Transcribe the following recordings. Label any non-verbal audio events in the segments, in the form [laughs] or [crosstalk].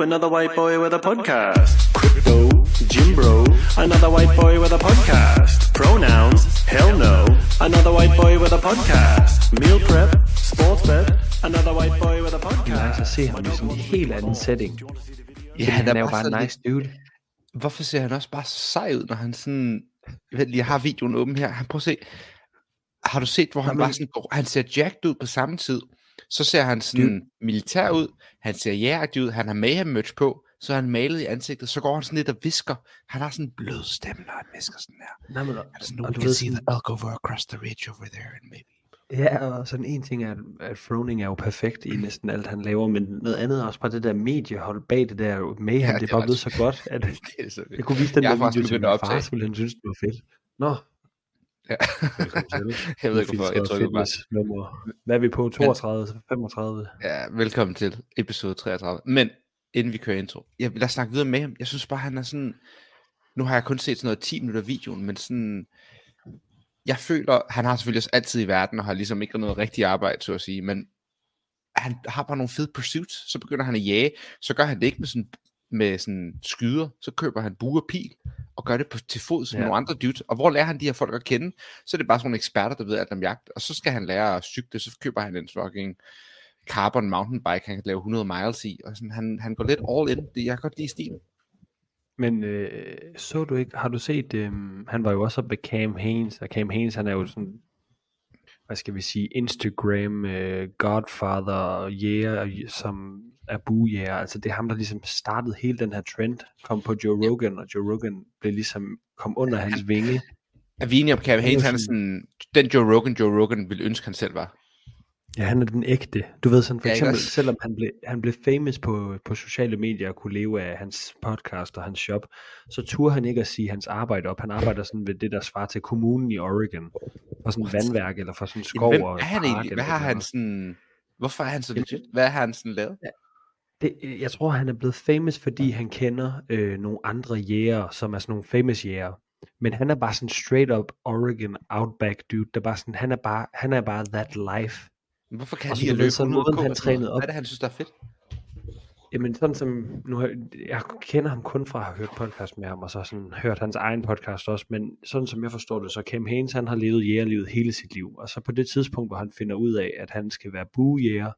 Ooh, another white boy with a podcast. Crypto, Jim Bro, another white boy with a podcast. Pronouns, hell no, another white boy with a podcast. Meal prep, sports bet, another white boy with a podcast. nice at se ham i sådan en helt anden setting. Ja, han, han er jo bare en nice dude. Hvorfor ser han også bare sej ud, når han sådan... Vent lige, jeg har videoen åben her. Han prøv at se. Har du set, hvor han Jamen- bare sådan går... Han ser jacked ud på samme tid. Så ser han sådan militær ud. Han ser jægeragtig ud. Han har mayhem merch på. Så er han malet i ansigtet. Så går han sådan lidt og visker. Han har sådan en blød stemme, når han visker sådan her. Nej, men, Han er sådan, og can ved see the elk over across the ridge over there, and maybe... Ja, og sådan en ting er, at- Froning er jo perfekt i næsten alt, han laver, men noget andet er også bare det der mediehold bag det der mayhem, Ja, det det er bare blevet så godt, at [laughs] Det er så jeg vildt. kunne vise den Jeg der video til min far, så han synes, det var fedt. Nå, Ja. [laughs] jeg ved ikke, hvorfor. Jeg var bare... nummer. Hvad er vi på? 32, 35? Ja, velkommen til episode 33. Men inden vi kører intro, jeg vil snakke videre med ham. Jeg synes bare, han er sådan... Nu har jeg kun set sådan noget 10 minutter videoen, men sådan... Jeg føler, han har selvfølgelig også altid i verden, og har ligesom ikke noget rigtigt arbejde, så at sige, men han har bare nogle fede pursuits, så begynder han at jage, så gør han det ikke med sådan, med sådan skyder, så køber han bue og pil, og gør det på, til fod som Ja. nogle andre dudes. Og hvor lærer han de her folk at kende? Så er det bare sådan nogle eksperter, der ved alt om jagt, og så skal han lære at cykle, så køber han en fucking carbon mountainbike, han kan lave 100 miles i, og sådan, han, han går lidt all in. Det, jeg kan godt lide stilen. Men øh, så du ikke, har du set, øh, han var jo også oppe med Cam Haynes, og Cam Haynes, han er jo sådan, hvad skal vi sige, Instagram, øh, Godfather, jæger, som er buejæger, altså det er ham, der ligesom startede hele den her trend, kom på Joe Rogan, og Joe Rogan blev ligesom, kom under hans vinge. Er vi enige om Cam Haynes, han er sådan- den Joe Rogan, Joe Rogan ville ønske, han selv var. Ja, han er den ægte. Du ved sådan for Ja, eksempel, også? selvom han blev, han blev famous på, på sociale medier og kunne leve af hans podcast og hans shop, så turde han ikke at sige hans arbejde op. Han arbejder sådan ved det, der svarer til kommunen i Oregon. For sådan et vandværk eller for sådan en skov Hvem og er han park egentlig? Hvad har han sådan... Hvorfor er han så Jamen- legit? Hvad har han sådan lavet? Det, jeg tror, han er blevet famous, fordi han kender øh, nogle andre jæger, som er sådan nogle famous jæger. Men han er bare sådan straight up Oregon outback dude, der bare sådan, han er bare, han er bare that life. Hvorfor kan han ved, løbe sådan 100 måden, på han trænede op. Hvad er det, han synes, der er fedt? Jamen sådan som, nu jeg kender ham kun fra at have hørt podcast med ham, og så sådan hørt hans egen podcast også, men sådan som jeg forstår det, så Cam Haynes, han har levet jægerlivet hele sit liv, og så på det tidspunkt, hvor han finder ud af, at han skal være buejæger,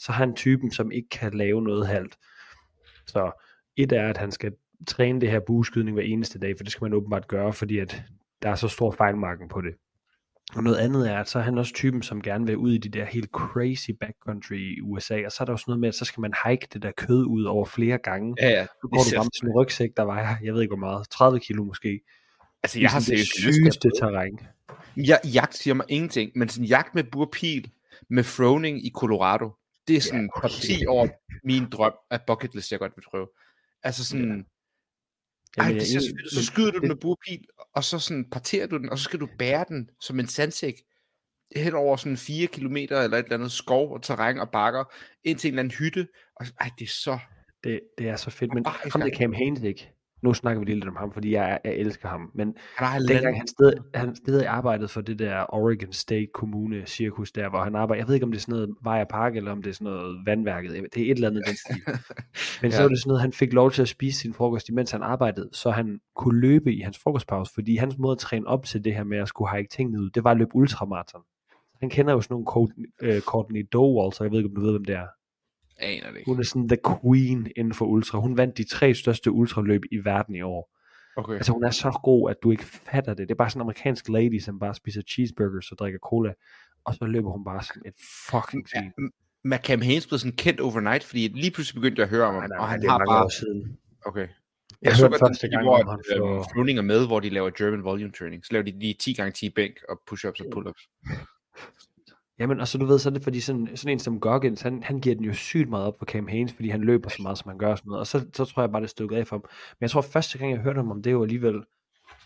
så er han typen, som ikke kan lave noget halvt. Så et er, at han skal træne det her bueskydning hver eneste dag, for det skal man åbenbart gøre, fordi at der er så stor fejlmarken på det. Og noget andet er, at så er han også typen, som gerne vil ud i de der helt crazy backcountry i USA, og så er der også noget med, at så skal man hike det der kød ud over flere gange. Ja, ja. Så går du med sådan en rygsæk, der vejer, jeg ved ikke hvor meget, 30 kilo måske. Altså, I jeg har sådan det til sygeste terræn. Jeg, jagt siger mig ingenting, men sådan jagt med burpil med Froning i Colorado, det er sådan Ja, top okay. 10 over min drøm af bucket list, jeg godt vil prøve. Altså sådan, ej, Jamen, det ser er så fedt. Så skyder du den med burpil, og så sådan parterer du den, og så skal du bære den som en sandsæk hen over sådan 4 kilometer eller et eller andet skov og terræn og bakker ind til en eller anden hytte. Og, ej, det er så... Det, det er så fedt, men Ej, ham der. Cam Haynes ikke. Nu snakker vi lige lidt om ham, fordi jeg, jeg elsker ham. Men Han dengang han sted, han stadig arbejdede for det der Oregon State Kommune cirkus der, hvor han arbejder. Jeg ved ikke, om det er sådan noget Vejer Park, eller om det er sådan noget vandværket. Det er et eller andet den stil. [laughs] Men så Ja. var det sådan noget, han fik lov til at spise sin frokost, imens han arbejdede, så han kunne løbe i hans frokostpause, fordi hans måde at træne op til det her med at skulle hike tingene ud, det var at løbe ultramarathon. Han kender jo sådan nogle Courtney, øh, Courtney Dowall, så jeg ved ikke, om du ved, hvem det er. Aner det ikke. Hun er sådan the queen inden for ultra. Hun vandt de tre største ultraløb i verden i år. Okay. Altså hun er så god, at du ikke fatter det. Det er bare sådan en amerikansk lady, som bare spiser cheeseburgers og drikker cola. Og så løber hun bare som et fucking Ja, svin. Cam Haynes blev sådan kendt overnight, fordi lige pludselig begyndte jeg at høre om ham, Nej, nej, og han det har mange bare... år siden. Okay. Jeg Jeg, så godt første gang hvor ham at, for- øhm, Froning er med, hvor de laver German volume training. Så laver de lige 10 gange 10 bænk og push-ups og pull-ups. [laughs] Jamen, og så du ved, så er det fordi sådan, sådan en som Goggins, han, han giver den jo sygt meget op på Cam Haynes, fordi han løber så meget, som han gør og sådan noget. Og så, så tror jeg bare, det stod af for ham. Men jeg tror, første gang, jeg hørte om ham, det var alligevel,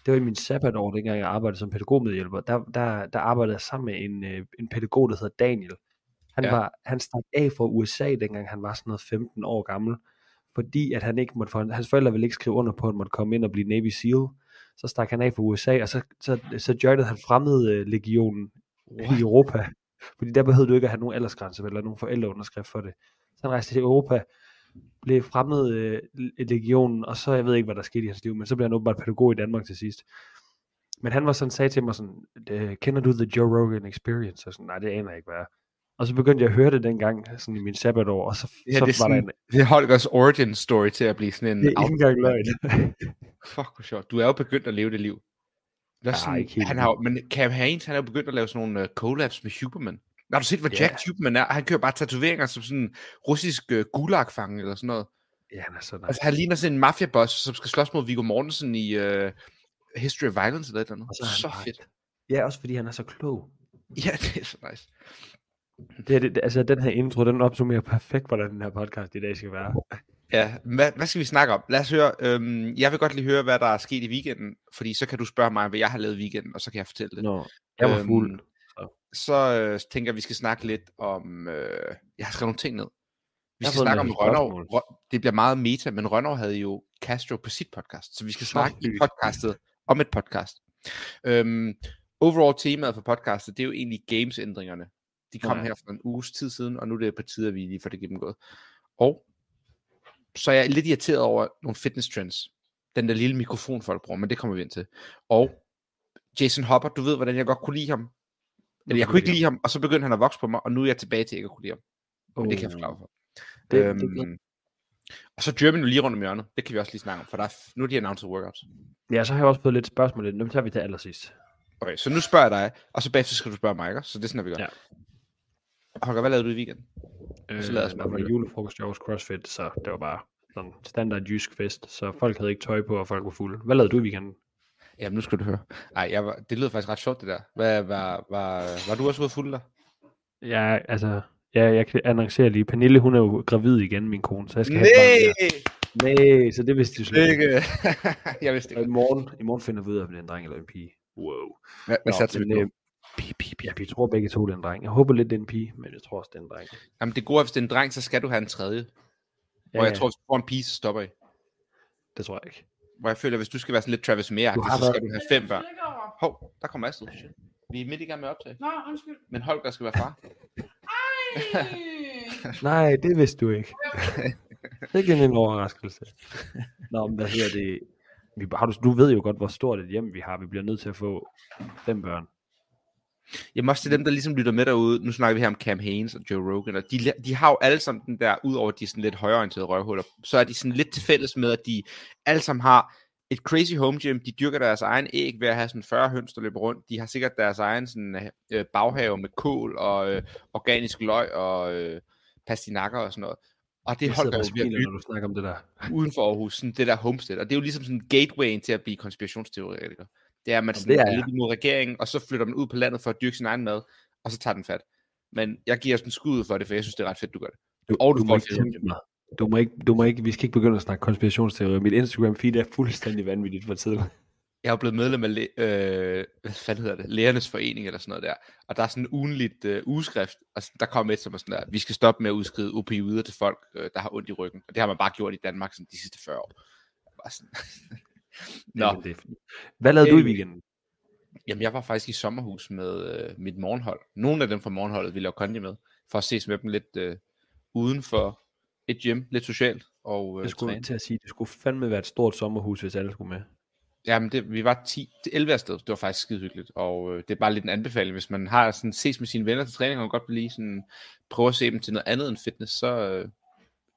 det var i min sabbatår, dengang jeg arbejdede som pædagogmedhjælper. Der, der, der arbejdede jeg sammen med en, øh, en pædagog, der hedder Daniel. Han, Ja. var, han stak af fra USA, dengang han var sådan noget 15 år gammel, fordi at han ikke måtte få, hans forældre ville ikke skrive under på, at han måtte komme ind og blive Navy SEAL. Så stak han af fra USA, og så, så, så joinede han fremmede legionen i Europa. Fordi der behøvede du ikke at have nogen aldersgrænse eller nogen forældreunderskrift for det. Så han rejste til Europa, blev fremmed øh, i legionen, og så, jeg ved ikke, hvad der skete i hans liv, men så blev han åbenbart pædagog i Danmark til sidst. Men han var sådan, sagde til mig sådan, "Øh, kender du The Joe Rogan Experience? Og sådan, nej, det aner jeg ikke, hvad er." Og så begyndte jeg at høre det dengang, sådan i min sabbatår, og så, Ja, så det, var der sådan, en, det er Holgers origin story til at blive sådan en... det er ikke engang løgn. [laughs] Fuck, hvor sjovt. Du er jo begyndt at leve det liv. Det er sådan, ikke helt han har, men Cam Haynes, han er jo begyndt at lave sådan nogle uh, collabs med Huberman. Har du set, hvad Ja. Jack Huberman er? Han kører bare tatoveringer som sådan en russisk uh, gulagfange eller sådan noget. ja, han er så nice. Altså, han ligner sådan en mafiaboss, som skal slås mod Viggo Mortensen i uh, History of Violence eller et eller andet. Og så Så fedt. Ja, også fordi han er så klog. Ja, [laughs] det er så nice. Det, det, altså, den her intro, den opsummerer perfekt, hvordan den her podcast i dag skal være. Ja, hvad, hvad skal vi snakke om? Lad os høre. Øhm, jeg vil godt lige høre, hvad der er sket i weekenden, fordi så kan du spørge mig, hvad jeg har lavet i weekenden, og så kan jeg fortælle det. Nå, jeg var Øhm, fuld. så øh, tænker jeg, vi skal snakke lidt om... Øh, jeg har skrevet nogle ting ned. Vi skal snakke om masse Rønnow. spørgsmål. Rø- Det bliver meget meta, men Rønnow havde jo Castro på sit podcast, så vi skal snakke i podcastet om et podcast. Øhm, overall temaet for podcastet, det er jo egentlig games-ændringerne. De kom Ja. her for en uges tid siden, og nu er det på tide, at vi lige får det gennemgået. Og så er jeg lidt irriteret over nogle fitness trends. Den der lille mikrofon, folk bruger, men det kommer vi ind til. Og Jason Hopper, du ved, hvordan jeg godt kunne lide ham. Eller jeg kunne ikke lide ham, og så begyndte han at vokse på mig, og nu er jeg tilbage til ikke at kunne lide ham. Men det kan jeg forklare for. Det, øhm, det, og så Germany lige rundt om hjørnet. Det kan vi også lige snakke om, for der er, nu er de announced workouts. ja, så har jeg også fået lidt spørgsmål. Dem tager vi til allersidst. Okay, så nu spørger jeg dig, og så bagefter skal du spørge mig, ikke? Så det er sådan, at vi gør. Ja. Holger, hvad lavede du i weekenden? Øh, Så os der bare var høre. julefrokost i Aarhus CrossFit, så det var bare sådan standard jysk fest, så folk havde ikke tøj på, og folk var fulde. Hvad lavede du i weekenden? Jamen, nu skal du høre. Ej, jeg var, det lyder faktisk ret sjovt, det der. Hvad, var, var, var du også ude fuld der? Ja, altså, ja, jeg kan annoncere lige, Pernille, hun er jo gravid igen, min kone, så jeg skal have. Nej, så det vidste du slet ikke. [laughs] Jeg vidste Og ikke. i morgen, i morgen finder vi ud af, om det er en dreng eller en pige. Wow. Hvad, hvad Nå, satser vi på? Pige, pige, pige. Ja, vi tror begge to, det er en dreng. Jeg håber lidt, det er en pige, men jeg tror også, det er en dreng. Jamen, det gode er, hvis det er en dreng, så skal du have en tredje. Ja, Og jeg tror, hvis du får en pige, så stopper I. det tror jeg ikke. Hvor jeg føler, hvis du skal være sådan lidt Travis mere så skal du have fem børn. Hov, der kommer Astrid. Vi er midt i gang med at optage. Nå, undskyld. Men Holger skal være far. Ej! [laughs] Nej, det vidste du ikke. ikke en overraskelse. Nå, men hvad hedder det? Vi, har du, du ved jo godt, hvor stort et hjem vi har. Vi bliver nødt til at få fem børn. Jamen også til dem, der ligesom lytter med derude. Nu snakker vi her om Cam Haynes og Joe Rogan. Og de, de har jo alle sammen den der, udover de sådan lidt højorienterede røvhuller, så er de sådan lidt til fælles med, at de alle sammen har et crazy home gym. De dyrker deres egen æg ved at have sådan 40 høns, der løber rundt. De har sikkert deres egen sådan, øh, baghave med kål og øh, organisk løg og øh, pastinakker og sådan noget. Og det holder sidder jo og ved når du snakker om det der. uden for Aarhus, sådan det der homestead. Og det er jo ligesom sådan gatewayen til at blive konspirationsteoretiker. Det er, at man sådan det er lidt imod regeringen, og så flytter man ud på landet for at dyrke sin egen mad, og så tager den fat. Men jeg giver sådan skud for det, for jeg synes, det er ret fedt, du gør det. Du, Og du må får ikke et tempe mig. Du må, ikke, du må ikke, vi skal ikke begynde at snakke konspirationsteorier. Mit Instagram feed er fuldstændig vanvittigt for tiden. Jeg er blevet medlem af, læ- øh, hvad fanden hedder det, Lærernes Forening eller sådan noget der, og der er sådan en ugenligt øh, ugeskrift, og der kommer et som er sådan der, vi skal stoppe med at udskrive opioider til folk, øh, der har ondt i ryggen, og det har man bare gjort i Danmark sådan, de sidste 40 år. Bare sådan. [laughs] Nå, det fint. Hvad lavede du i Anyway. weekenden? Jamen, jeg var faktisk i sommerhus med øh, mit morgenhold. Nogle af dem fra morgenholdet ville lave kondi med, for at ses med dem lidt øh, uden for et gym, lidt socialt og øh, Jeg skulle træne. til at sige, det skulle fandme være et stort sommerhus, hvis alle skulle med. Jamen, det, vi var 10 til 11 afsted. Det var faktisk skide hyggeligt, og øh, det er bare lidt en anbefaling. Hvis man har sådan ses med sine venner til træning, og godt vil lige sådan prøve at se dem til noget andet end fitness, så øh,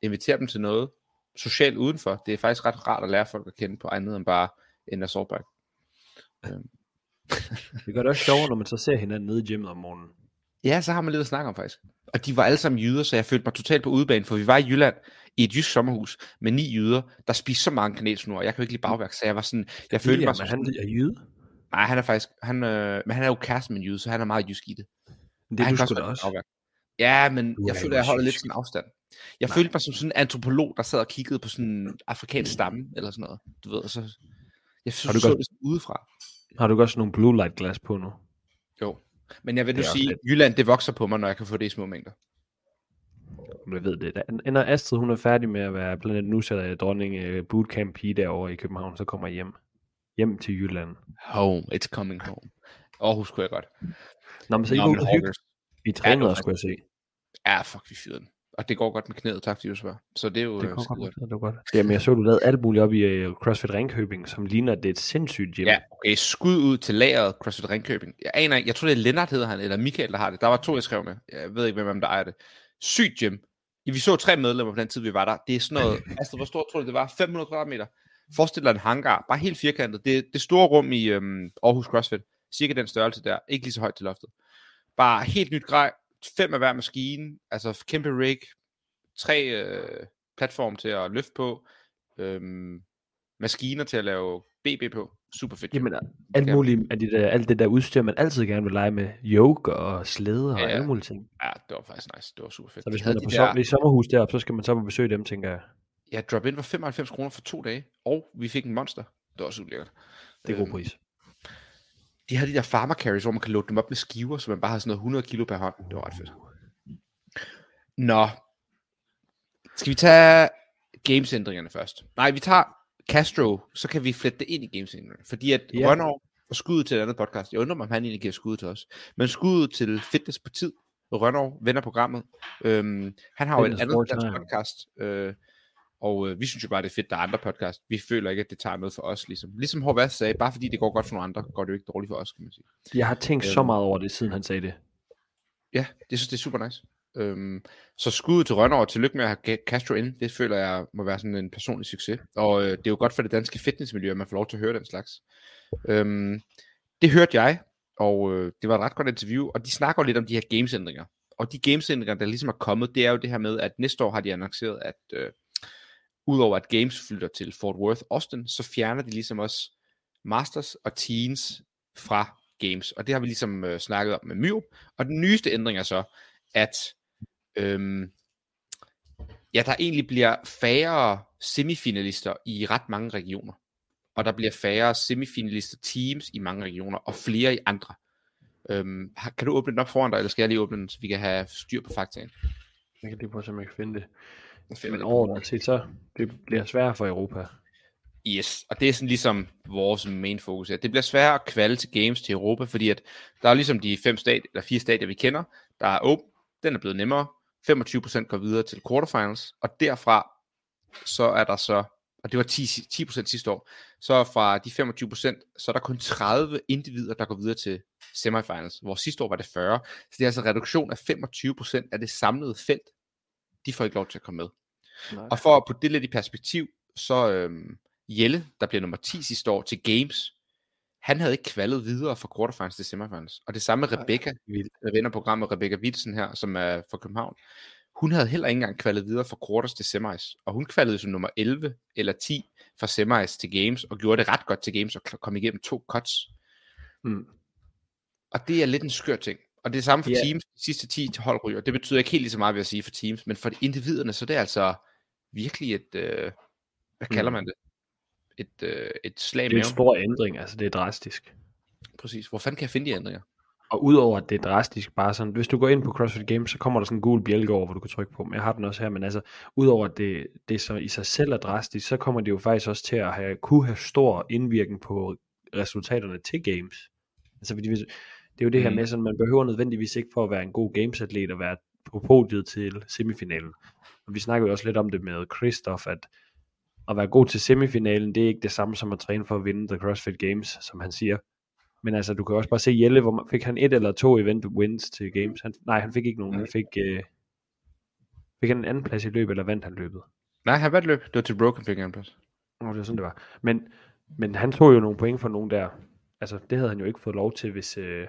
inviter dem til noget socialt udenfor. Det er faktisk ret rart at lære folk at kende på andet end bare en assaultbike. [laughs] Det gør det også sjovere, når man så ser hinanden nede i gymmet om morgenen. Ja, så har man lidt at snakke om faktisk. Og de var alle sammen jyder, så jeg følte mig totalt på udebane, for vi var i Jylland i et jysk sommerhus med ni jyder, der spiste så mange kanelsnore. Jeg kan jo ikke lide bagværk, så jeg var sådan, jeg følte mig som han er jyde. nej, han er faktisk, han, øh, men han er jo kæreste med en jyde, så han er meget jysk i det. Men det er du sgu da også. bagværk. Ja, men Du jeg er føler, jeg holder lidt sådan afstand. Jeg Nej. følte mig som sådan en antropolog, der sad og kiggede på sådan en afrikansk stamme, eller sådan noget. Du ved, så, jeg synes, Har du så godt- det sådan udefra. Har du også sådan nogle blue light glas på nu? Jo. Men jeg vil nu sige, lidt- Jylland, det vokser på mig, når jeg kan få det i små mængder. Jeg ved det. Da, når Astrid hun er færdig med at være blandt andet nu sætter jeg dronning øh, bootcamp pige derovre i København, så kommer jeg hjem. Hjem til Jylland. Home, it's coming home. Aarhus kunne jeg godt. Nå, men så I og hygge. Vi trænede også, skulle jeg se. Ja, fuck, vi fyrede den. Og det går godt med knæet, tak fordi du spørger. Så det er jo Det øh, går godt. Det går godt. Jamen, jeg så, du lavede alt muligt op i uh, CrossFit Ringkøbing, som ligner, at det er et sindssygt gym. Ja, okay, skud ud til lageret CrossFit Ringkøbing. Jeg aner ikke, jeg tror det er Lennart hedder han, eller Michael, der har det. Der var to, jeg skrev med. Jeg ved ikke, hvem der ejer det. Sygt gym. Vi så tre medlemmer på den tid, vi var der. Det er sådan noget, [laughs] altså hvor stort tror du, det var? 500 kvadratmeter. Forestil dig en hangar, bare helt firkantet. Det, det store rum i øhm, Aarhus CrossFit, cirka den størrelse der, ikke lige så højt til loftet. Bare helt nyt grej, fem af hver maskine, altså kæmpe rig, tre øh, platform til at løfte på, øhm, maskiner til at lave BB på, super fedt. Jamen, alt muligt af det der, alt det der udstyr, man altid gerne vil lege med. Yoga og slæder og Ja, ja. alle mulige ting. Ja, det var faktisk nice, det var super fedt. Så hvis man er på de der... som, i sommerhus deroppe, så skal man så på besøg dem, tænker jeg. Ja, drop-in var 95 kroner for to dage, og vi fik en monster. Det var super lækkert. Det er god Øhm, pris. De havde de der farmer carries, hvor man kan loade dem op med skiver, så man bare har sådan noget 100 kilo per hånd. Det var ret fedt. Nå. Skal vi tage gamesændringerne først? Nej, vi tager Castro, så kan vi flette det ind i gamesændringerne. Fordi at ja. Rønner og skuddet til et andet podcast, jeg undrer mig, om han egentlig giver skud til os. Men skuddet til Fitness på tid, Rønner vender programmet. Øhm, han har jo et andet dansk podcast, øh, og øh, vi synes jo bare, det er fedt, der er andre podcast. Vi føler ikke, at det tager noget for os. Ligesom, ligesom Håvard sagde, bare fordi det går godt for nogle andre, går det jo ikke dårligt for os, kan man sige. Jeg har tænkt så øhm, meget over det, siden han sagde det. Ja, det synes det er super nice. Øhm, så skud til Rønner og tillykke med at have Castro ind. Det føler jeg må være sådan en personlig succes. Og øh, det er jo godt for det danske fitnessmiljø, at man får lov til at høre den slags. Øhm, det hørte jeg, og øh, det var et ret godt interview, og de snakker lidt om de her gamesændringer. Og de gamesændringer, der ligesom er kommet, det er jo det her med, at næste år har de annonceret, at øh, udover at games flytter til Fort Worth, Austin, så fjerner de ligesom også Masters og Teens fra games. Og det har vi ligesom øh, snakket om med Myrup. Og den nyeste ændring er så, at øhm, ja, der egentlig bliver færre semifinalister i ret mange regioner. Og der bliver færre semifinalister teams i mange regioner, og flere i andre. Øhm, kan du åbne den op foran dig, eller skal jeg lige åbne den, så vi kan have styr på faktaen? Jeg kan lige prøve, så jeg kan finde det. Men overordnet set, så det bliver sværere for Europa. Yes, og det er sådan ligesom vores main fokus. her. Det bliver sværere at kvalde til games til Europa, fordi at der er ligesom de fem stadier, eller fire stadier, vi kender. Der er Open, den er blevet nemmere. 25% går videre til quarterfinals, og derfra så er der så, og det var 10, 10% sidste år, så fra de 25%, så er der kun 30 individer, der går videre til semifinals, hvor sidste år var det 40. Så det er altså en reduktion af 25% af det samlede felt, de får ikke lov til at komme med. Nej. Og for at putte det lidt i perspektiv, så øhm, Jelle, der bliver nummer 10 sidste år til Games, han havde ikke kvalet videre fra quarterfinals til semifinals. Og det samme med Rebecca, der vinder programmet, Rebecca Wittsen her, som er fra København. Hun havde heller ikke engang kvalet videre fra quarters til semis. Og hun kvalede som nummer 11 eller 10 fra semis til games, og gjorde det ret godt til games, og kom igennem to cuts. Mm. Og det er lidt en skør ting. Og det er samme for yeah. teams, de sidste 10 til holdryger. Det betyder ikke helt lige så meget, vil jeg sige, for teams, men for individerne, så det er altså virkelig et, øh, hvad kalder Mm. man det? Et, øh, et slag Det er en stor ændring, altså det er drastisk. Præcis. Hvor fanden kan jeg finde de ændringer? Og udover at det er drastisk, bare sådan, hvis du går ind på CrossFit Games, så kommer der sådan en gul bjælke over, hvor du kan trykke på. Men jeg har den også her, men altså, udover at det, det så i sig selv er drastisk, så kommer det jo faktisk også til at have, kunne have stor indvirkning på resultaterne til Games. Altså, fordi hvis, det er jo det her Mhm. med, sådan, man behøver nødvendigvis ikke for at være en god Games-atlet at være på podiet til semifinalen. Og vi snakker jo også lidt om det med Christoph, at at være god til semifinalen, det er ikke det samme som at træne for at vinde The CrossFit Games, som han siger. Men altså, du kan også bare se Jelle, hvor man, fik han et eller to event wins til Games? Han, nej, han fik ikke nogen. Han fik, øh, fik han en anden plads i løbet, eller vandt han løbet? Nej, han vandt løb. Det var til Broken Finger en plads. Oh, det var sådan, det var. Men, men han tog jo nogle point for nogen der. Altså, det havde han jo ikke fået lov til, hvis... Øh,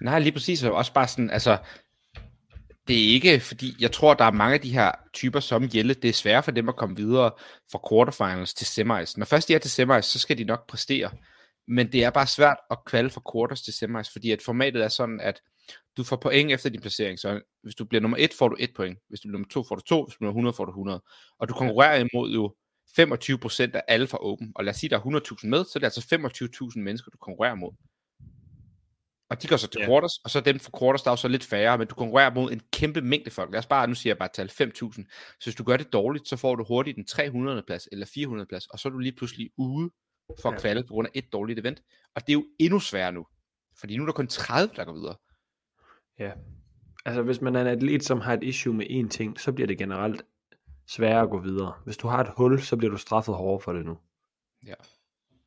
Nej, lige præcis. Og også bare sådan, altså, det er ikke, fordi jeg tror, der er mange af de her typer som Jelle, det er svært for dem at komme videre fra quarterfinals til semis. Når først de er til semis, så skal de nok præstere. Men det er bare svært at kvalde fra quarters til semis, fordi at formatet er sådan, at du får point efter din placering. Så hvis du bliver nummer 1, får du 1 point. Hvis du bliver nummer 2, får du 2. Hvis du bliver 100, får du 100. Og du konkurrerer imod jo 25% af alle fra Open. Og lad os sige, der er 100.000 med, så er det altså 25.000 mennesker, du konkurrerer mod. Og de går så til Ja. quarters, og så dem fra quarters, der er jo så lidt færre, men du konkurrerer mod en kæmpe mængde folk. Lad os bare, nu siger jeg bare tal 5.000. Så hvis du gør det dårligt, så får du hurtigt en 300. plads eller 400. plads, og så er du lige pludselig ude for at Ja. kvalde på grund af et dårligt event. Og det er jo endnu sværere nu. Fordi nu er der kun 30, der går videre. ja. Altså, hvis man er en atlet, som har et issue med én ting, så bliver det generelt sværere at gå videre. Hvis du har et hul, så bliver du straffet hårdere for det nu. Ja,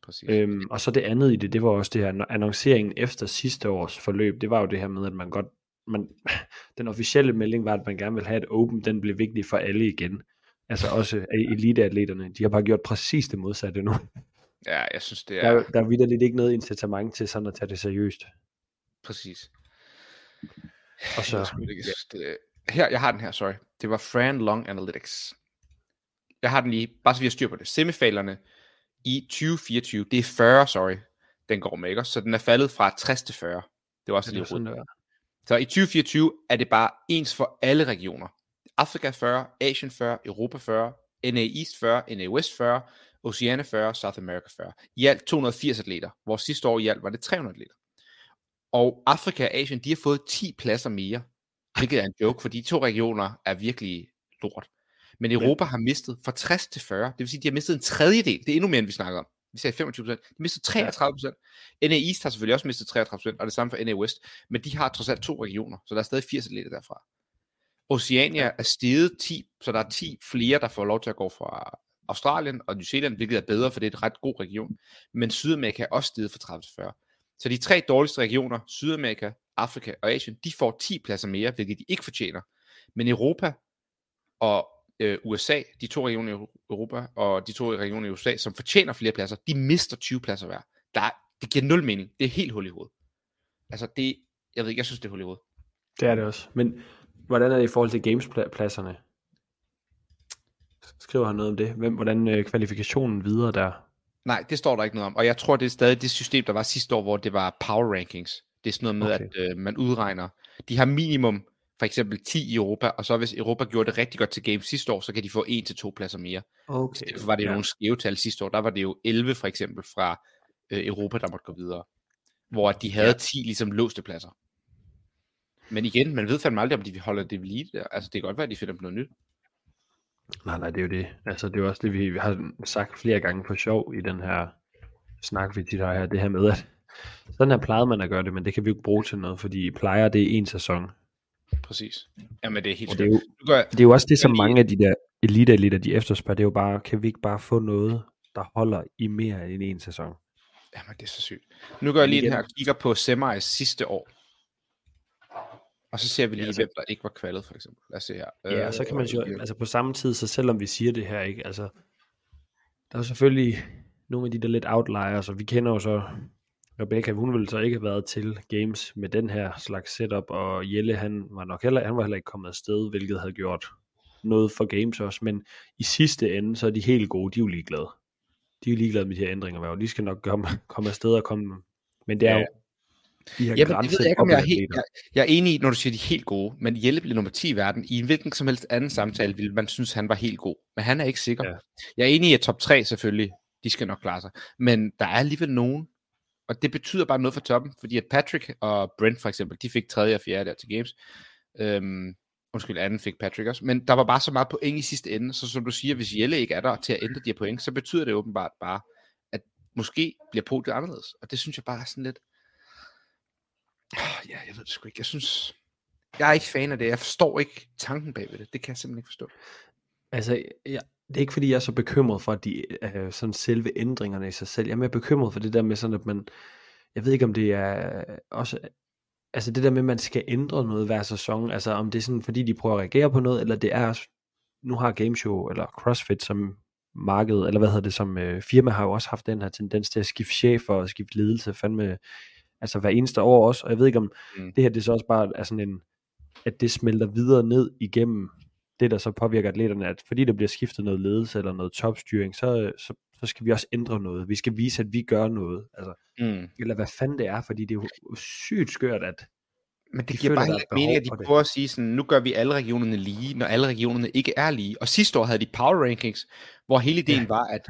præcis. Øhm, og så det andet i det, det var også det her, annonceringen efter sidste års forløb, det var jo det her med, at man godt, man, [laughs] den officielle melding var, at man gerne vil have et open, den blev vigtig for alle igen. Altså også eliteatleterne, de har bare gjort præcis det modsatte nu. Ja, jeg synes, det Der, er er- der er vidderligt ikke noget incitament til sådan at tage det seriøst. præcis. Og så, Jeg, skulle ikke, jeg synes, det, her, jeg har den her, sorry. Det var Fran Long Analytics. Jeg har den lige, bare så vi har styr på det. Semifinalerne i 2024, det er 40, sorry, den går med, ikke? Så den er faldet fra 60 til 40. Det var også det lige rundt. Så i 2024 er det bare ens for alle regioner. Afrika 40, Asien 40, Europa 40, NA East 40, NA West 40, Oceania 40, South America 40. I alt 280 atleter, hvor sidste år i alt var det 300 atleter. Og Afrika og Asien, de har fået 10 pladser mere, hvilket er en joke, fordi de to regioner er virkelig lort. Men Europa har mistet fra 60 til 40, det vil sige, de har mistet en tredjedel. Det er endnu mere, end vi snakker om. Vi sagde 25 procent. De mistet 33 procent. NA East har selvfølgelig også mistet 33 procent, og det samme for NA West. Men de har trods alt to regioner, så der er stadig 80 atleter derfra. Oceania er steget 10, så der er 10 flere, der får lov til at gå fra Australien og New Zealand, hvilket er bedre, for det er et ret god region. Men Sydamerika er også steget fra 30 til 40. Så de tre dårligste regioner, Sydamerika, Afrika og Asien, de får 10 pladser mere, hvilket de ikke fortjener. Men Europa og øh, USA, de to regioner i Europa og de to regioner i USA, som fortjener flere pladser, de mister 20 pladser hver. Der er, det giver nul mening. Det er helt hul i hovedet. Altså det, jeg ved ikke, jeg synes det er hul i hovedet. det er det også. Men hvordan er det i forhold til gamespladserne? Skriver han noget om det? Hvem, hvordan øh, kvalifikationen videre der? Nej, det står der ikke noget om. Og jeg tror, det er stadig det system, der var sidste år, hvor det var power rankings. Det er sådan noget med, Okay. at øh, man udregner. De har minimum for eksempel 10 i Europa, og så hvis Europa gjorde det rigtig godt til games sidste år, så kan de få 1 til to pladser mere. Okay. Derfor var det jo nogle skæve tal sidste år. Der var det jo 11 for eksempel fra øh, Europa, der måtte gå videre. Hvor de havde Ja. 10 ligesom låste pladser. Men igen, man ved fandme aldrig, om de holder det ved lige der. Altså, det kan godt være, at de finder på noget nyt. Nej, nej, det er jo det. Altså, det er jo også det, vi, har sagt flere gange på sjov i den her snak, vi tit har her. Det her med, at sådan her plejede man at gøre det, men det kan vi jo ikke bruge til noget, fordi plejer det er en sæson. Præcis. Jamen, det er helt Og det er jo, Nu gør det er jo også det, som mange af de der elite de efterspørger. Det er jo bare, kan vi ikke bare få noget, der holder i mere end en sæson? Jamen, det er så sygt. Nu går jeg lige her og kigger på semis sidste år. Og så ser vi lige, Ja, ja, så- hvem der ikke var kvalet, for eksempel. Lad os se her. Ja, og så kan man jo, Øh, altså på samme tid, så selvom vi siger det her, ikke, altså, der er jo selvfølgelig nogle af de der lidt outliers, og vi kender jo så, Rebecca, hun ville så ikke have været til games med den her slags setup, og Jelle, han var nok heller, han var heller ikke kommet afsted, hvilket havde gjort noget for games også, men i sidste ende, så er de helt gode, de er jo ligeglade. De er jo ligeglade med de her ændringer, og de skal nok komme, [laughs] komme afsted og komme, men det er Ja. jo de her Ja, men det ved jeg ikke, om jeg er, helt, jeg, jeg er enig i, når du siger, de er helt gode, men Jelle blev nummer 10 i verden. I en hvilken som helst anden samtale ville man synes, han var helt god. Men han er ikke sikker. Ja. Jeg er enig i, at top 3 selvfølgelig, de skal nok klare sig. Men der er alligevel nogen, og det betyder bare noget for toppen, fordi at Patrick og Brent for eksempel, de fik tredje og fjerde der til games. Øhm, undskyld, anden fik Patrick også. Men der var bare så meget point i sidste ende, så som du siger, hvis Jelle ikke er der til at ændre de her point, så betyder det åbenbart bare, at måske bliver podiet anderledes. Og det synes jeg bare er sådan lidt, Ah, Ja, jeg ved det sgu ikke. Jeg synes, jeg er ikke fan af det. Jeg forstår ikke tanken bagved det. Det kan jeg simpelthen ikke forstå. Altså, jeg, det er ikke fordi, jeg er så bekymret for de øh, sådan selve ændringerne i sig selv. Jeg er mere bekymret for det der med sådan, at man, jeg ved ikke om det er også, altså det der med, at man skal ændre noget hver sæson, altså om det er sådan, fordi de prøver at reagere på noget, eller det er, nu har Gameshow eller CrossFit som marked, eller hvad hedder det, som øh, firma har jo også haft den her tendens til at skifte chef og skifte ledelse, fandme, altså hver eneste år også, og jeg ved ikke om Mm. det her, det så også bare er sådan en, at det smelter videre ned igennem det, der så påvirker atleterne, at fordi der bliver skiftet noget ledelse eller noget topstyring, så, så, så skal vi også ændre noget. Vi skal vise, at vi gør noget. Altså, Mm. eller hvad fanden det er, fordi det er jo sygt skørt, at Men det De giver føler, bare heller er ikke mening, at de prøver at sige sådan, nu gør vi alle regionerne lige, når alle regionerne ikke er lige. Og sidste år havde de power rankings, hvor hele ideen Ja. var, at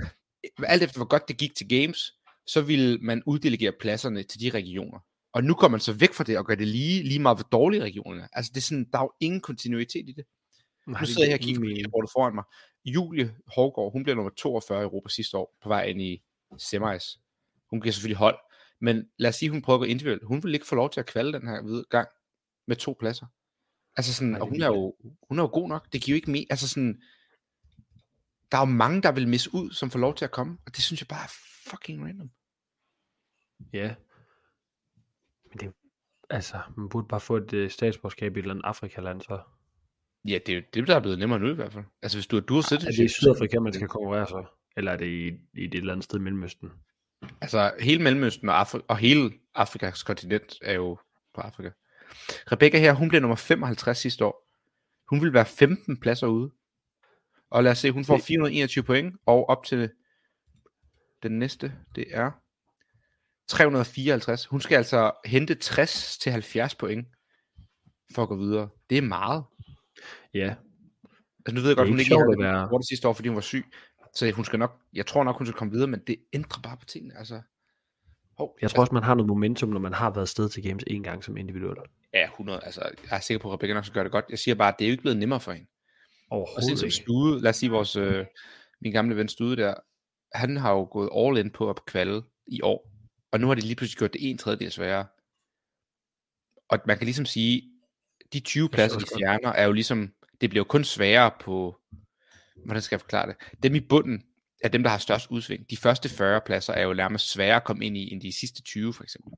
alt efter hvor godt det gik til games, så ville man uddelegere pladserne til de regioner. Og nu kommer man så væk fra det og gør det lige, lige meget hvor dårlige regionerne er. Altså det er sådan, der er jo ingen kontinuitet i det. Nej, Nu sidder jeg her og kigger på det foran mig. Julie Hårgaard, hun blev nummer 42 i Europa sidste år, på vej ind i semis. Hun giver selvfølgelig hold. Men lad os sige, hun prøver at gå individuelt. Hun vil ikke få lov til at kvalde den her gang med to pladser. Altså sådan, Nej, og hun er er, jo, hun er jo god nok. Det giver jo ikke mere. Altså sådan, der er jo mange, der vil misse ud, som får lov til at komme. Og det synes jeg bare er fucking random. Ja. Men det, altså, man burde bare få et øh, statsborgerskab i et eller andet Afrikaland, så. Ja, det er det, der er blevet nemmere nu i hvert fald. Altså hvis du er dual Er citizenship. det i Sydafrika, man skal konkurrere så? Eller er det i, i et eller andet sted i Mellemøsten? Altså hele Mellemøsten og, Afri- og hele Afrikas kontinent er jo på Afrika. Rebecca her, hun blev nummer 55 sidste år. Hun vil være 15 pladser ude. Og lad os se, hun får 421 point, og op til den næste, det er 354. Hun skal altså hente 60 til 70 point for at gå videre. Det er meget. Ja, Altså nu ved jeg godt, hun ikke havde at det sidste år, fordi hun var syg. Så hun skal nok, jeg tror nok, hun skal komme videre, men det ændrer bare på tingene. Altså, hov, jeg tror også, man har noget momentum, når man har været sted til games en gang som individuel. Ja, 100. Altså, jeg er sikker på, at Rebecca nok skal gøre det godt. Jeg siger bare, at det er jo ikke blevet nemmere for hende. Og Overhovedet sådan som ikke. Stude, lad os sige vores, øh, min gamle ven Stude der, han har jo gået all in på at kvalde i år. Og nu har de lige pludselig gjort det en tredjedel sværere. Og man kan ligesom sige, de 20 pladser, de fjerner, er jo ligesom, det bliver jo kun sværere på, hvordan skal jeg forklare det? Dem i bunden er dem, der har størst udsving. De første 40 pladser er jo nærmest sværere at komme ind i, end de sidste 20 for eksempel.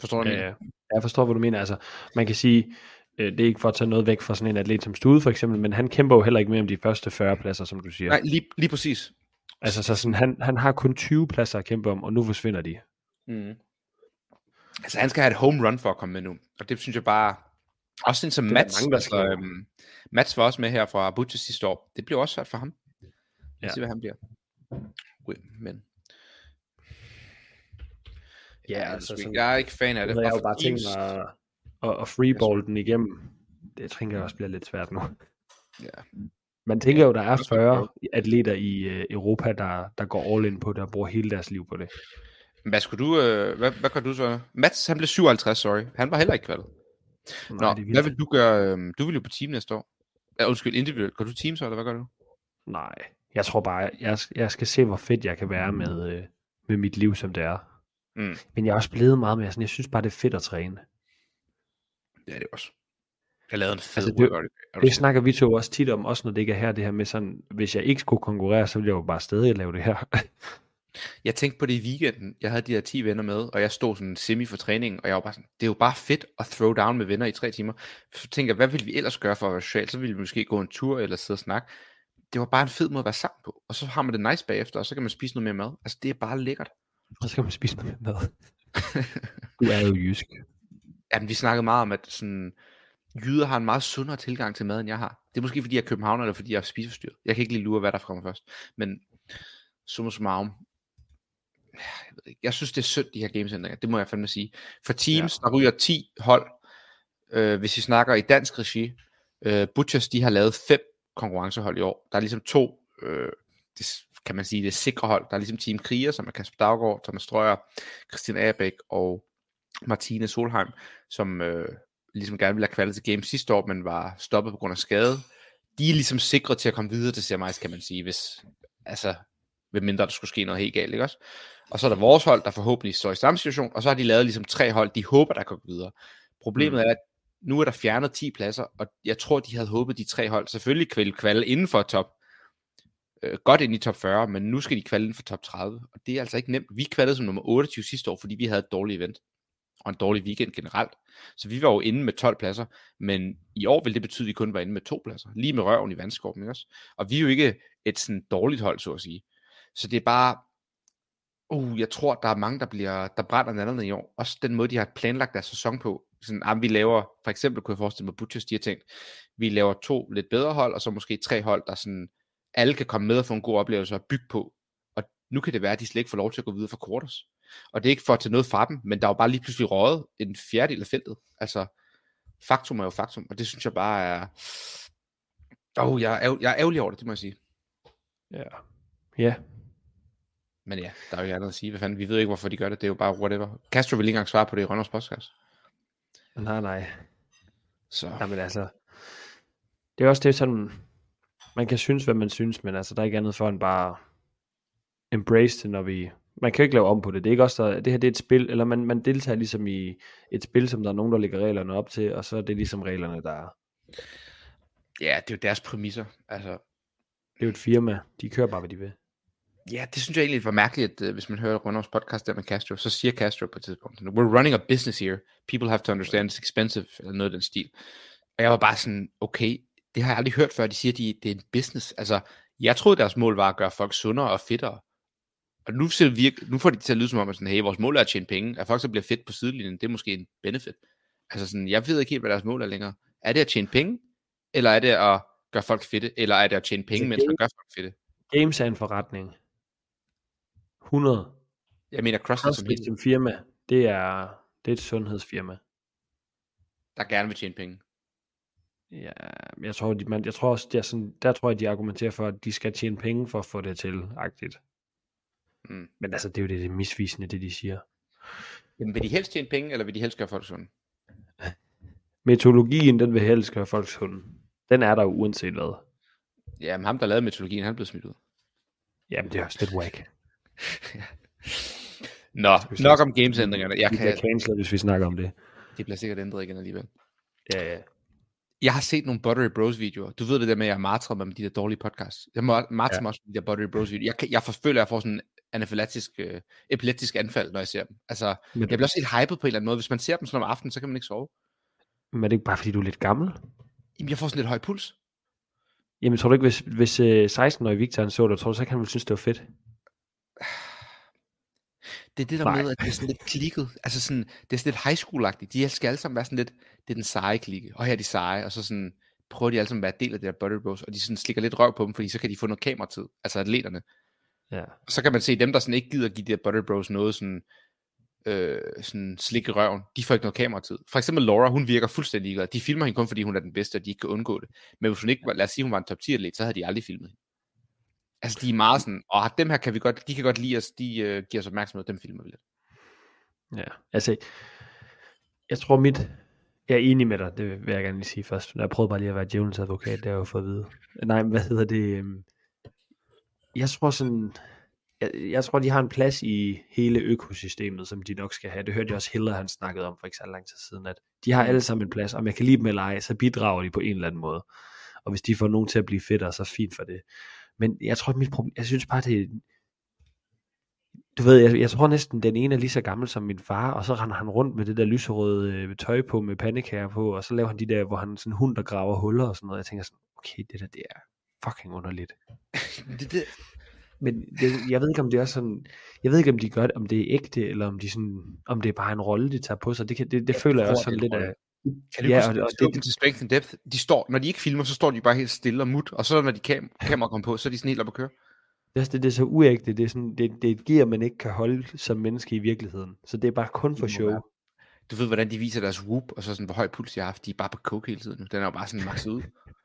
Forstår du, Ja, ja. jeg forstår, hvad du mener. Altså, man kan sige, øh, det er ikke for at tage noget væk fra sådan en atlet som Stude for eksempel, men han kæmper jo heller ikke mere om de første 40 pladser, som du siger. Nej, lige, lige præcis. Altså, så sådan, han, han har kun 20 pladser at kæmpe om, og nu forsvinder de. Mm. Altså han skal have et home run for at komme med nu. Og det synes jeg bare... Også sådan som Det Mats. mange, altså, øhm, Mats var også med her fra Butcher sidste år. Det bliver også svært for ham. Lad Ja. os se, hvad han bliver. Ui, men... Ja, altså, altså sådan, jeg er ikke fan af det. Jeg Og jo bare tænkt mig at, at, at freeball den igennem. Det tænker jeg også bliver lidt svært nu. Ja. Man tænker jo, der er også godt 40 atleter i øh, Europa, der, der går all in på det og bruger hele deres liv på det. Hvad skulle du... Øh, hvad, hvad gør du så? Mats, han blev 57, sorry. Han var heller ikke kvalget. Nå, Nej, det er vildt. hvad vil du gøre? Øh, du vil jo på team næste år. Ja, undskyld, individuelt. Går du team så, eller hvad gør du? Nej, jeg tror bare, jeg, jeg skal se, hvor fedt jeg kan være med, øh, med mit liv, som det er. Mm. Men jeg er også blevet meget mere sådan, jeg synes bare, det er fedt at træne. Det er det også. Jeg lavede en fed Altså, det- workout. Det sindssyg? snakker vi to også tit om, også når det ikke er her, det her med sådan, hvis jeg ikke skulle konkurrere, så ville jeg jo bare stadig lave det her. [laughs] Jeg tænkte på det i weekenden. Jeg havde de her 10 venner med, og jeg stod sådan semi for træningen, og jeg var bare sådan, det er jo bare fedt at throw down med venner i tre timer. Så tænker jeg, hvad ville vi ellers gøre for at være social? Så ville vi måske gå en tur eller sidde og snakke. Det var bare en fed måde at være sammen på. Og så har man det nice bagefter, og så kan man spise noget mere mad. Altså, det er bare lækkert. og så kan man spise noget mad. [laughs] du er jo jysk. Jamen, vi snakkede meget om, at sådan, jyder har en meget sundere tilgang til mad, end jeg har. Det er måske, fordi jeg er københavner, eller fordi jeg er spiseforstyrret. Jeg kan ikke lige lure, hvad der kommer først. Men summa summarum, jeg, ved ikke, jeg synes, det er synd, de her gamesændringer. Det må jeg fandme sige. For teams, ja. der ryger 10 hold, øh, hvis vi snakker i dansk regi. Øh, Butchers, de har lavet fem konkurrencehold i år. Der er ligesom to, øh, det, kan man sige, det er sikre hold. Der er ligesom Team Kriger, som er Kasper Daggaard, Thomas Strøger, Christian Agerbæk og Martine Solheim, som øh, ligesom gerne ville have kvalet til game sidste år, men var stoppet på grund af skade. De er ligesom sikret til at komme videre til CMI's, kan man sige, hvis, altså, ved mindre der skulle ske noget helt galt, ikke også? Og så er der vores hold, der forhåbentlig står i samme situation, og så har de lavet ligesom tre hold, de håber, der kan gå videre. Problemet mm. er, at nu er der fjernet 10 pladser, og jeg tror, de havde håbet, de tre hold selvfølgelig kvalde, kvalde inden for top, øh, godt ind i top 40, men nu skal de kvalde inden for top 30, og det er altså ikke nemt. Vi kvalede som nummer 28 sidste år, fordi vi havde et dårligt event, og en dårlig weekend generelt. Så vi var jo inde med 12 pladser, men i år vil det betyde, at vi kun var inde med to pladser, lige med røven i vandskorpen, ikke også? Og vi er jo ikke et sådan dårligt hold, så at sige. Så det er bare, uh, jeg tror, der er mange, der, bliver, der brænder nallerne i år. Også den måde, de har planlagt deres sæson på. Sådan, ah, vi laver, for eksempel kunne jeg forestille mig, Butchers, de har tænkt, vi laver to lidt bedre hold, og så måske tre hold, der sådan, alle kan komme med og få en god oplevelse og bygge på. Og nu kan det være, at de slet ikke får lov til at gå videre for quarters. Og det er ikke for at tage noget fra dem, men der er jo bare lige pludselig røget en fjerdedel af feltet. Altså, faktum er jo faktum, og det synes jeg bare er... Åh, oh, jeg, er, jeg er ærgerlig over det, det må jeg sige. Ja. Ja. Men ja, der er jo ikke andet at sige. Hvad fanden, vi ved ikke, hvorfor de gør det. Det er jo bare whatever. Castro vil ikke engang svare på det i Rønners podcast. Nej, nej. Så Jamen altså, det er også det sådan, man kan synes, hvad man synes, men altså, der er ikke andet for end bare embrace det, når vi, Man kan jo ikke lave om på det. Det er ikke også der, det her det er et spil, eller man, man deltager ligesom i et spil, som der er nogen, der lægger reglerne op til, og så er det ligesom reglerne, der er. Ja, det er jo deres præmisser. Altså, Det er jo et firma. De kører bare, hvad de vil. Ja, det synes jeg egentlig var mærkeligt, at uh, hvis man hører Rundovs podcast der med Castro, så siger Castro på et tidspunkt, we're running a business here, people have to understand it's expensive, eller noget af den stil. Og jeg var bare sådan, okay, det har jeg aldrig hørt før, de siger, de, det er en business. Altså, jeg troede, deres mål var at gøre folk sundere og fedtere. Og nu, ser virke, nu får de til at lyde som om, at sådan, hey, vores mål er at tjene penge. At folk så bliver fedt på sidelinjen, det er måske en benefit. Altså sådan, jeg ved ikke helt, hvad deres mål er længere. Er det at tjene penge? Eller er det at gøre folk fedte? Eller er det at tjene penge, Altså, mens man gør folk fedte? Games er en forretning. 100. Jeg mener, CrossFit CrossFit som firma, det er, det er et sundhedsfirma. der gerne vil tjene penge. Ja, jeg tror, de, man, jeg tror også, det er sådan, der tror jeg, de argumenterer for, at de skal tjene penge for at få det til, agtigt. Mm. Men altså, det er jo det, det misvisende, det de siger. Jamen, vil de helst tjene penge, eller vil de helst gøre folk sunde? [laughs] Metodologien, den vil helst gøre folk sunde. Den er der jo uanset hvad. Ja, men ham, der lavede metodologien, han blev smidt ud. Jamen, det er også lidt whack. [laughs] Nå, nok om gamesændringerne. Jeg kan, bliver cancelled, hvis vi snakker om det. det bliver sikkert ændret igen alligevel. Ja, ja. Jeg har set nogle Buttery Bros videoer. Du ved det der med, at jeg martrer mig med de der dårlige podcasts. Jeg må martre Ja. mig også med de der Buttery Bros videoer. Jeg, kan- jeg forføler, at jeg får sådan en anafylaktisk, øh, epileptisk anfald, når jeg ser dem. Altså, Men, jeg bliver også helt hypet på en eller anden måde. Hvis man ser dem sådan om aftenen, så kan man ikke sove. men er det ikke bare, fordi du er lidt gammel? Jamen, jeg får sådan lidt høj puls. Jamen, tror du ikke, hvis, hvis øh, 16-årige Victor han så det, tror du så ikke, han ville synes, det var fedt? Det er det der Nej. med, at det er sådan lidt klikket. Altså sådan, det er sådan lidt high school-agtigt. De skal alle sammen være sådan lidt, det er den seje klikke. Og her er de seje, og så sådan, prøver de alle sammen at være del af det der Buttery Bros, og de sådan slikker lidt røv på dem, fordi så kan de få noget kameratid. Altså atleterne. Ja. Og så kan man se, dem der sådan ikke gider give de der Butter Bros noget sådan, øh, sådan slik i røven, de får ikke noget kameratid. For eksempel Laura, hun virker fuldstændig ligeglad. De filmer hende kun fordi hun er den bedste, og de ikke kan undgå det. Men hvis hun ikke, lad os sige, hun var en top 10 atlet, så havde de aldrig filmet hende. Altså de er meget sådan, og dem her kan vi godt, de kan godt lide os, de øh, giver os opmærksomhed, dem filmer vi lidt. Ja, altså, jeg tror mit, jeg er enig med dig, det vil jeg gerne lige sige først. Jeg prøvede bare lige at være djævelens advokat, det har jeg jo fået at vide. Nej, men hvad hedder det? øhm, Jeg tror sådan, jeg, jeg tror, de har en plads i hele økosystemet, som de nok skal have. Det hørte jeg også Hiller, han snakkede om for ikke så lang tid siden, at de har alle sammen en plads, om jeg kan lide dem eller ej, så bidrager de på en eller anden måde. Og hvis de får nogen til at blive fedtere, så fint for det. Men jeg tror, mit problem, jeg synes bare, det er, du ved, jeg, jeg tror næsten, den ene er lige så gammel som min far, og så render han rundt med det der lyserøde øh, tøj på, med pandekager på, og så laver han de der, hvor han sådan hund, der graver huller og sådan noget. Jeg tænker sådan, okay, det der, det er fucking underligt. [laughs] Det, det, Men det, jeg ved ikke, om det er sådan, jeg ved ikke, om de gør det, om det er ægte, eller om, de sådan, om det er bare en rolle, de tager på sig. Det, kan, det, det føler jeg også sådan lidt af, kan du Ja, og det- og det- det, til Strength and Depth, de står, når de ikke filmer, så står de bare helt stille og mut, og så når de kam- kamera kommer på, så er de sådan helt op at køre. det, er, det, det er så uægte, det er, sådan, det, det er et gear, man ikke kan holde som menneske i virkeligheden. Så det er bare kun for show. være. Du ved, hvordan de viser deres whoop, og så sådan, hvor høj puls de har haft. De er bare på coke hele tiden. Den er jo bare sådan maxet ud.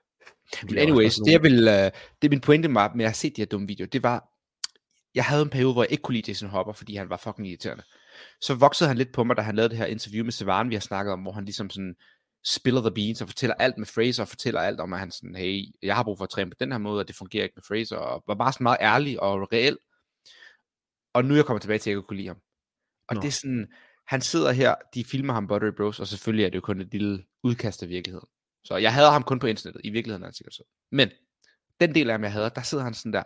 [laughs] Men er anyways, det, jeg vil, uh, det min pointe var med at se de her dumme videoer, det var, jeg havde en periode, hvor jeg ikke kunne lide Jason Hopper, fordi han var fucking irriterende. Så voksede han lidt på mig, da han lavede det her interview med Sevan, vi har snakket om, hvor han ligesom sådan spiller the beans og fortæller alt med Fraser, og fortæller alt om, at han sådan, hey, jeg har brug for at træne på den her måde, og det fungerer ikke med Fraser, og var bare sådan meget ærlig og reel. Og nu er jeg kommet tilbage til, at jeg ikke kunne lide ham. Og Nå. det er sådan, han sidder her, de filmer ham Buttery Bros, og selvfølgelig er det jo kun et lille udkast af virkeligheden. Så jeg havde ham kun på internettet. I virkeligheden er han sikkert så. Men den del af ham, jeg havde, der sidder han sådan der.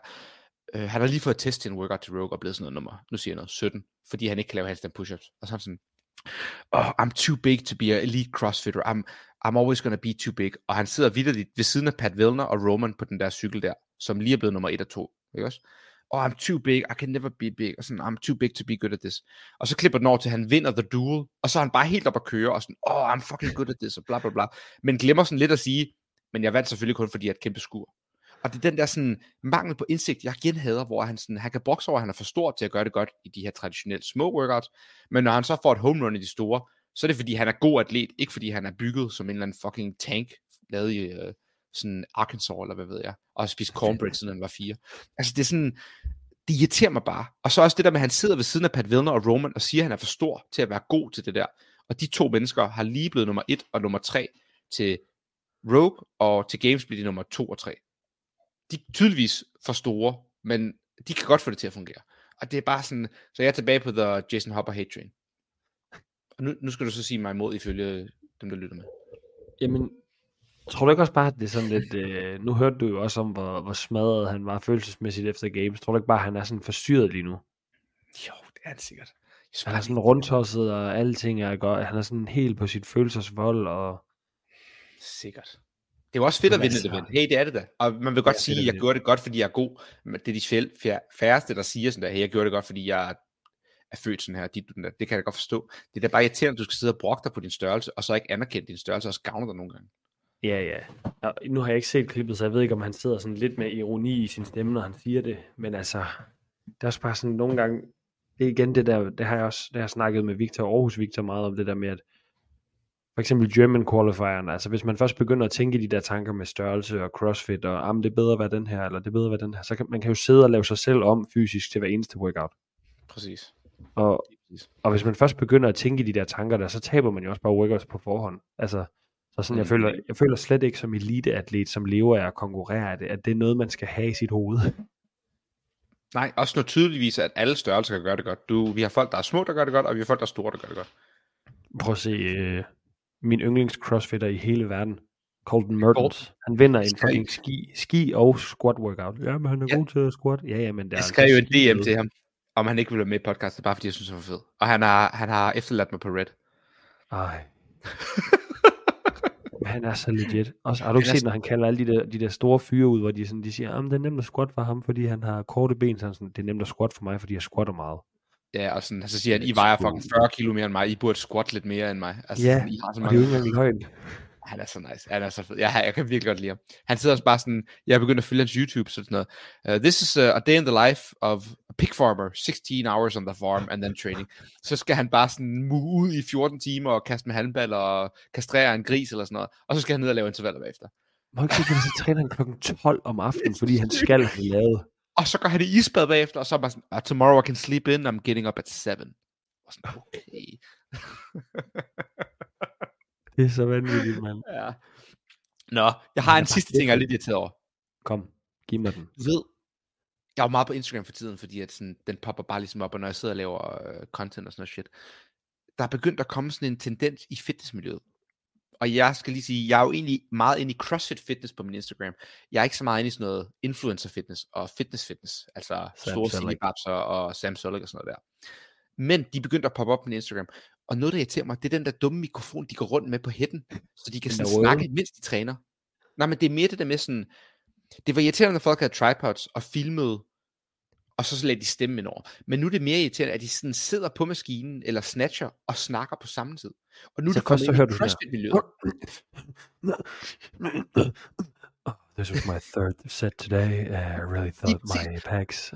Øh, han har lige fået test til en workout til Rogue og blevet sådan noget nummer, nu siger jeg noget, 17, fordi han ikke kan lave handstand push-ups. Og så er han sådan, oh, I'm too big to be an elite crossfitter. I'm, I'm always gonna be too big. Og han sidder vidderligt ved siden af Pat Vellner og Roman på den der cykel der, som lige er blevet nummer 1 og 2. Ikke også? Oh, I'm too big, I can never be big. Og sådan, I'm too big to be good at this. Og så klipper den over til, at han vinder The Duel, og så er han bare helt op at køre, og sådan, oh, I'm fucking good at this, og bla bla bla. Men glemmer sådan lidt at sige, men jeg vandt selvfølgelig kun, fordi jeg er et kæmpe skur. Og det er den der sådan mangel på indsigt, jeg igen hader, hvor han, sådan, han kan bokse over, at han er for stor til at gøre det godt i de her traditionelle små workouts, men når han så får et home run i de store, så er det fordi, han er god atlet, ikke fordi han er bygget som en eller anden fucking tank, lavet i øh, sådan Arkansas, eller hvad ved jeg, og har spist cornbread, siden han var fire. Altså det er sådan, det irriterer mig bare. Og så også det der med, at han sidder ved siden af Pat Vellner og Roman, og siger, at han er for stor til at være god til det der. Og de to mennesker har lige blevet nummer et og nummer tre til Rogue, og til Games bliver de nummer to og tre. De er tydeligvis for store, men de kan godt få det til at fungere. Og det er bare sådan, så jeg er tilbage på The Jason Hopper Hate Train. Og nu, nu skal du så sige mig imod, ifølge dem, der lytter med. Jamen, tror du ikke også bare, at det er sådan lidt... Øh, nu hørte du jo også om, hvor, hvor smadret han var følelsesmæssigt efter games. Tror du ikke bare, at han er sådan forstyrret lige nu? Jo, det er han sikkert. Han er sådan det- rundtosset, og alting er godt. Han er sådan helt på sit følelsesvold, og... Sikkert. Det er også fedt at vinde et event. Hey, det er det da. Og man vil godt Ja, sige, at jeg gjorde det godt, fordi jeg er god. Men det er de fær- færreste, der siger sådan der, hey, jeg gjorde det godt, fordi jeg er født sådan her. Den der. Det kan jeg da godt forstå. Det er da bare irriterende, at du skal sidde og brokke dig på din størrelse, og så ikke anerkende din størrelse, og også gavne dig nogle gange. Ja, ja. Og nu har jeg ikke set klippet, så jeg ved ikke, om han sidder sådan lidt med ironi i sin stemme, når han siger det. Men altså, det er også bare sådan nogle gange, det er igen det der, det har jeg også det har jeg snakket med Victor Aarhus Victor meget om, det der med, at for eksempel German qualifieren, altså hvis man først begynder at tænke de der tanker med størrelse og crossfit, og ah, det er bedre at være den her, eller det er bedre at være den her, så kan man kan jo sidde og lave sig selv om fysisk til hver eneste workout. Præcis. Og, og hvis man først begynder at tænke de der tanker der, så taber man jo også bare workouts på forhånd. Altså, så sådan, jeg, Mm. føler, jeg føler slet ikke som eliteatlet, som lever af at konkurrere, at det, at det er noget, man skal have i sit hoved. Nej, også noget tydeligvis, at alle størrelser kan gøre det godt. Du, vi har folk, der er små, der gør det godt, og vi har folk, der er store, der gør det godt. Prøv at se, øh, min yndlings crossfitter i hele verden, Colton Mertens, han vinder en fucking ski, ski og squat workout. Ja, men han er Ja. god til at squat. Ja, ja, men det er Jeg altså skrev jo en ski DM med. til ham, om han ikke ville være med i podcastet, bare fordi jeg synes, han var fed. Og han har, han har efterladt mig på Red. Ej. [laughs] Han er så legit. Også, har du ikke set, når han kalder alle de der, de der store fyre ud, hvor de, sådan, de siger, at det er nemt at squat for ham, fordi han har korte ben. Så han sådan, det er nemt at squat for mig, fordi jeg squatter meget. Ja, og sådan, så siger han, I vejer fucking 40 kilo mere end mig, I burde squat lidt mere end mig. Altså, Ja, sådan, I har så Og det er mange... jo ikke højden. Han er så nice, han er så fed. Jeg, jeg kan virkelig godt lide ham. Han sidder også bare sådan, jeg er begyndt at følge hans YouTube, sådan noget. Uh, this is uh, a day in the life of a pig farmer, 16 hours on the farm, and then training. Så skal han bare sådan move ud i 14 timer og kaste med halmballer og kastrere en gris eller sådan noget. Og så skal han ned og lave intervaller bagefter. Må ikke se, at så træner han klokken 12 om aftenen, fordi han skal have lavet. Og så går han i isbad bagefter, og så er bare sådan, uh, tomorrow I can sleep in, I'm getting up at 7. Og sådan, okay. Det er så vanvittigt, mand. Ja. Nå, jeg har er en sidste ting, jeg er lidt irriteret over. Kom, giv mig den. Ved, jeg er jo meget på Instagram for tiden, fordi at sådan, den popper bare ligesom op, og når jeg sidder og laver øh, content og sådan noget shit. Der er begyndt at komme sådan en tendens i fitnessmiljøet. Og jeg skal lige sige, jeg er jo egentlig meget inde i CrossFit fitness på min Instagram. Jeg er ikke så meget inde i sådan noget influencer fitness og fitness fitness, altså Sam store Sulek. silibabser og Sam Sulek og sådan noget der. Men de er begyndt at poppe op på min Instagram. Og noget, der irriterer mig, det er den der dumme mikrofon, de går rundt med på hætten, så de kan sådan snakke, mens de træner. Nej, men det er mere det der med sådan, det var irriterende, når folk havde tripods og filmede, og så, lagde de stemme ind over. Men nu er det mere irriterende, at de sådan sidder på maskinen, eller snatcher, og snakker på samme tid. Og nu er det kommet ind i. CrossFit-miljøet. [coughs] This was my third set today. Uh, I really thought my pecs.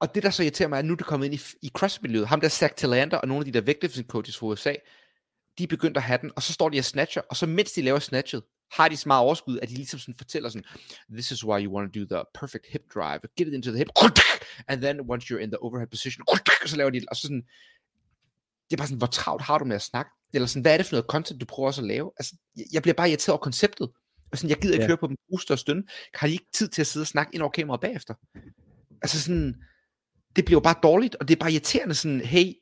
Og det, der så irriterer mig, er, at nu er det kommet ind i, i CrossFit-miljøet. Ham der Zach Talander og nogle af de der weightlifting coaches fra USA, de er begyndt at have den, og så står de og snatcher, og så mens de laver snatchet, har de så meget overskud, at de ligesom sådan fortæller sådan, this is why you want to do the perfect hip drive, get it into the hip, and then once you're in the overhead position, så laver de, og så sådan, det er bare sådan, hvor travlt har du med at snakke? Eller sådan, hvad er det for noget content, du prøver også at lave? Altså, jeg- bliver bare irriteret over konceptet. Og sådan, jeg gider ikke Ja. høre på dem puste og stønne. Har de ikke tid til at sidde og snakke ind over kameraet bagefter? Altså sådan, det bliver jo bare dårligt, og det er bare irriterende sådan, hey,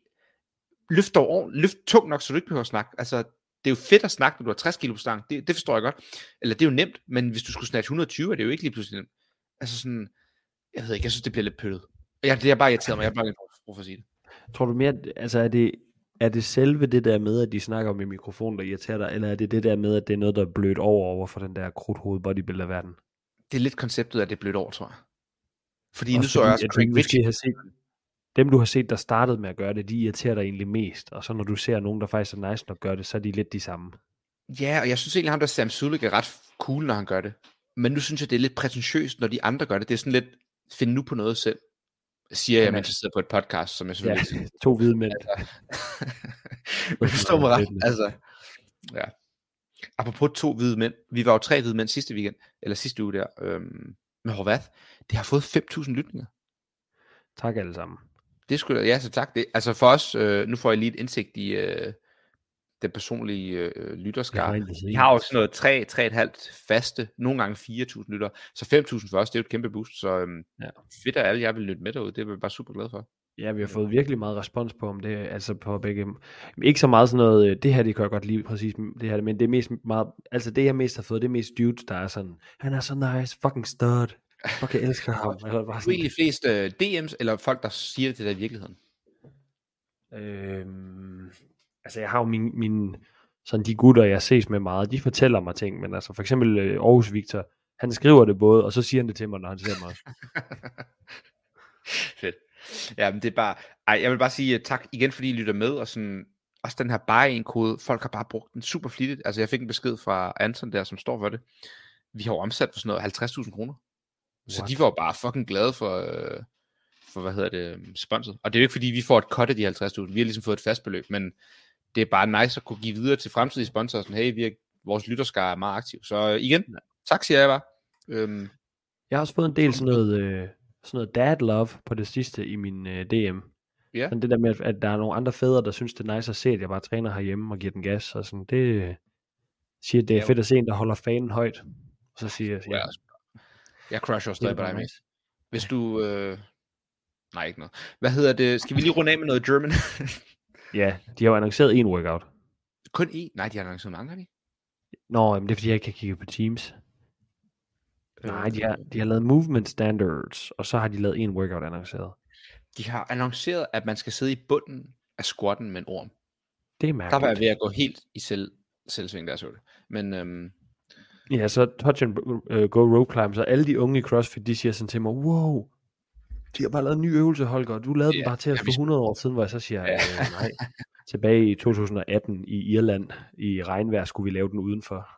løft dog ordentligt, løft tungt nok, så du ikke behøver at snakke. Altså, det er jo fedt at snakke, når du har 60 kilo på stang. Det, det forstår jeg godt. Eller det er jo nemt, men hvis du skulle snatche 120, er det jo ikke lige pludselig nemt. Altså sådan, jeg ved ikke, jeg synes, det bliver lidt pøttet. Ja, det er bare irriteret mig. Jeg er bare lidt brug for at sige det. Tror du mere, altså er det, er det selve det der med, at de snakker om i mikrofonen, der irriterer dig, eller er det det der med, at det er noget, der er blødt over over for den der krudthoved bodybuilder-verden? Det er lidt konceptet, at det er blødt over, tror jeg. Fordi nu Også så jeg fordi, også at du Craig Ritchie. har set, dem du har set, der startede med at gøre det, de irriterer dig egentlig mest, og så når du ser nogen, der faktisk er nice nok gør det, så er de lidt de samme. Ja, og jeg synes egentlig, ham der Sam Sulek er ret cool, når han gør det. Men nu synes jeg, det er lidt prætentiøst, når de andre gør det. Det er sådan lidt, find nu på noget selv. Siger jeg, mens jeg sidder på et podcast, som jeg Ja, selvfølgelig ikke to hvide mænd. [laughs] Men forstår mig ret. Altså, ja. Apropos to hvide mænd. Vi var jo tre hvide mænd sidste weekend, eller sidste uge der, øhm, med Horvath. Det har fået 5.000 lytninger. Tak alle sammen. Det skulle ja, så tak. Det, altså for os, øh, nu får jeg lige et indsigt i øh, den personlige øh, the Vi har jo sådan noget 3, 3,5 faste, nogle gange 4.000 lytter. Så 5.000 for os, det er jo et kæmpe boost. Så øhm, Ja. fedt, at alle jer vil lytte med derude. Det er vi bare super glade for. Ja, vi har fået virkelig meget respons på om det, altså på begge. Ikke så meget sådan noget, øh, det her, det kan jeg godt lide præcis det her, men det er mest meget, altså det jeg mest har fået, det er mest dudes, der er sådan, han er så nice, fucking stud, fuck jeg elsker ham. Eller bare Du er sådan, egentlig flest uh, DM's, eller folk, der siger det dig i virkeligheden? øhm, altså jeg har jo min, min, sådan de gutter, jeg ses med meget, de fortæller mig ting, men altså for eksempel øh, Aarhus Victor, han skriver det både, og så siger han det til mig, når han ser mig. [laughs] Fedt. Ja, men det er bare... Ej, jeg vil bare sige uh, tak igen, fordi I lytter med, og sådan... Også den her buy in kode folk har bare brugt den super flittigt. Altså, jeg fik en besked fra Anton der, som står for det. Vi har jo omsat for sådan noget 50.000 kroner. Så What? de var jo bare fucking glade for, øh, for hvad hedder det, øhm, sponset. Og det er jo ikke fordi, vi får et cut af de 50.000. Vi har ligesom fået et fast beløb, men det er bare nice at kunne give videre til fremtidige sponsorer, sådan, hey, vi er, vores lytterskare er meget aktiv. Så øh, igen, tak siger jeg bare. Øhm, Jeg har også fået en del sådan noget, øh, sådan noget dad love på det sidste i min øh, DM. Ja. Sådan det der med, at, at der er nogle andre fædre, der synes, det er nice at se, at jeg bare træner herhjemme og giver den gas. Og sådan, det øh, siger, det er Ja, fedt at se en, der holder fanen højt. Og så siger jeg, ja, jeg crusher er stadig på dig, nice. Hvis du... Øh... Nej, ikke noget. Hvad hedder det? Skal vi lige runde af med noget German? [laughs] Ja, de har jo annonceret en workout. Kun én? Nej, de har annonceret mange, har de? Nå, jamen det er fordi, jeg ikke kan kigge på Teams. Nej, de har, de har lavet movement standards, og så har de lavet en workout annonceret. de har annonceret, at man skal sidde i bunden af squatten med en orm. Det er Der var jeg mærkeligt. ved at gå helt i selv, selvsving, der så det. Men øhm, Ja, så touch and uh, go rope climb, så alle de unge i CrossFit, de siger sådan til mig, wow, de har bare lavet en ny øvelse, Holger, du lavede Ja, den bare til os for vi- 100 år siden, hvor jeg så siger, Ja. øh, nej, tilbage i 2018 i Irland, i regnvejr, skulle vi lave den udenfor.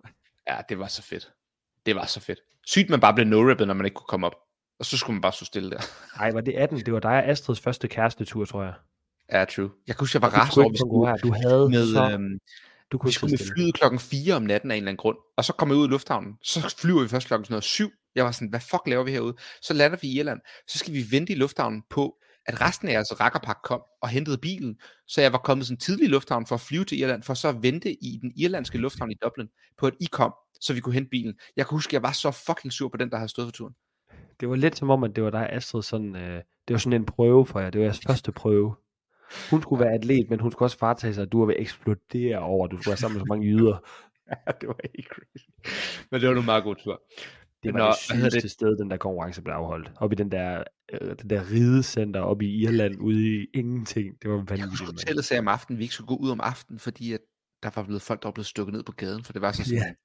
ja, det var så fedt. Det var så fedt. Sygt, man bare blev no når man ikke kunne komme op. Og så skulle man bare stå stille der. Nej, var det 18? Det var dig og Astrids første kærestetur, tror jeg. Ja, true. Jeg kan huske, jeg var Du rasende over, ikke vi skulle konkurrere. Du havde med, så... øhm, Du kunne vi skulle med flyet klokken 4 om natten af en eller anden grund. Og så kommer vi ud i lufthavnen. Så flyver vi først klokken sådan noget 7. Jeg var sådan, hvad fuck laver vi herude? Så lander vi i Irland. Så skal vi vente i lufthavnen på, at resten af jeres rakkerpak kom og hentede bilen. Så jeg var kommet sådan tidlig i lufthavnen for at flyve til Irland, for så at vente i den irlandske lufthavn i Dublin, på at I kom, så vi kunne hente bilen. Jeg kan huske, jeg var så fucking sur på den, der havde stået for turen. Det var lidt som om, at det var dig, Astrid, sådan, øh, det var sådan en prøve for jer. Det var jeres første prøve. Hun skulle være atlet, men hun skulle også fartage sig, at du var ved at eksplodere over, du skulle være sammen med så mange [laughs] jyder. Ja, det var helt crazy. Men det var nu meget god tur. Det var Nå, det sygeste sted, den der konkurrence blev afholdt. Oppe i den der, øh, den der ridecenter oppe i Irland, ude i ingenting. Det var Jeg husker, vanvittigt, hotellet sagde om aftenen, vi ikke skulle gå ud om aftenen, fordi at der var blevet folk, der var blevet stukket ned på gaden, for det var så sådan,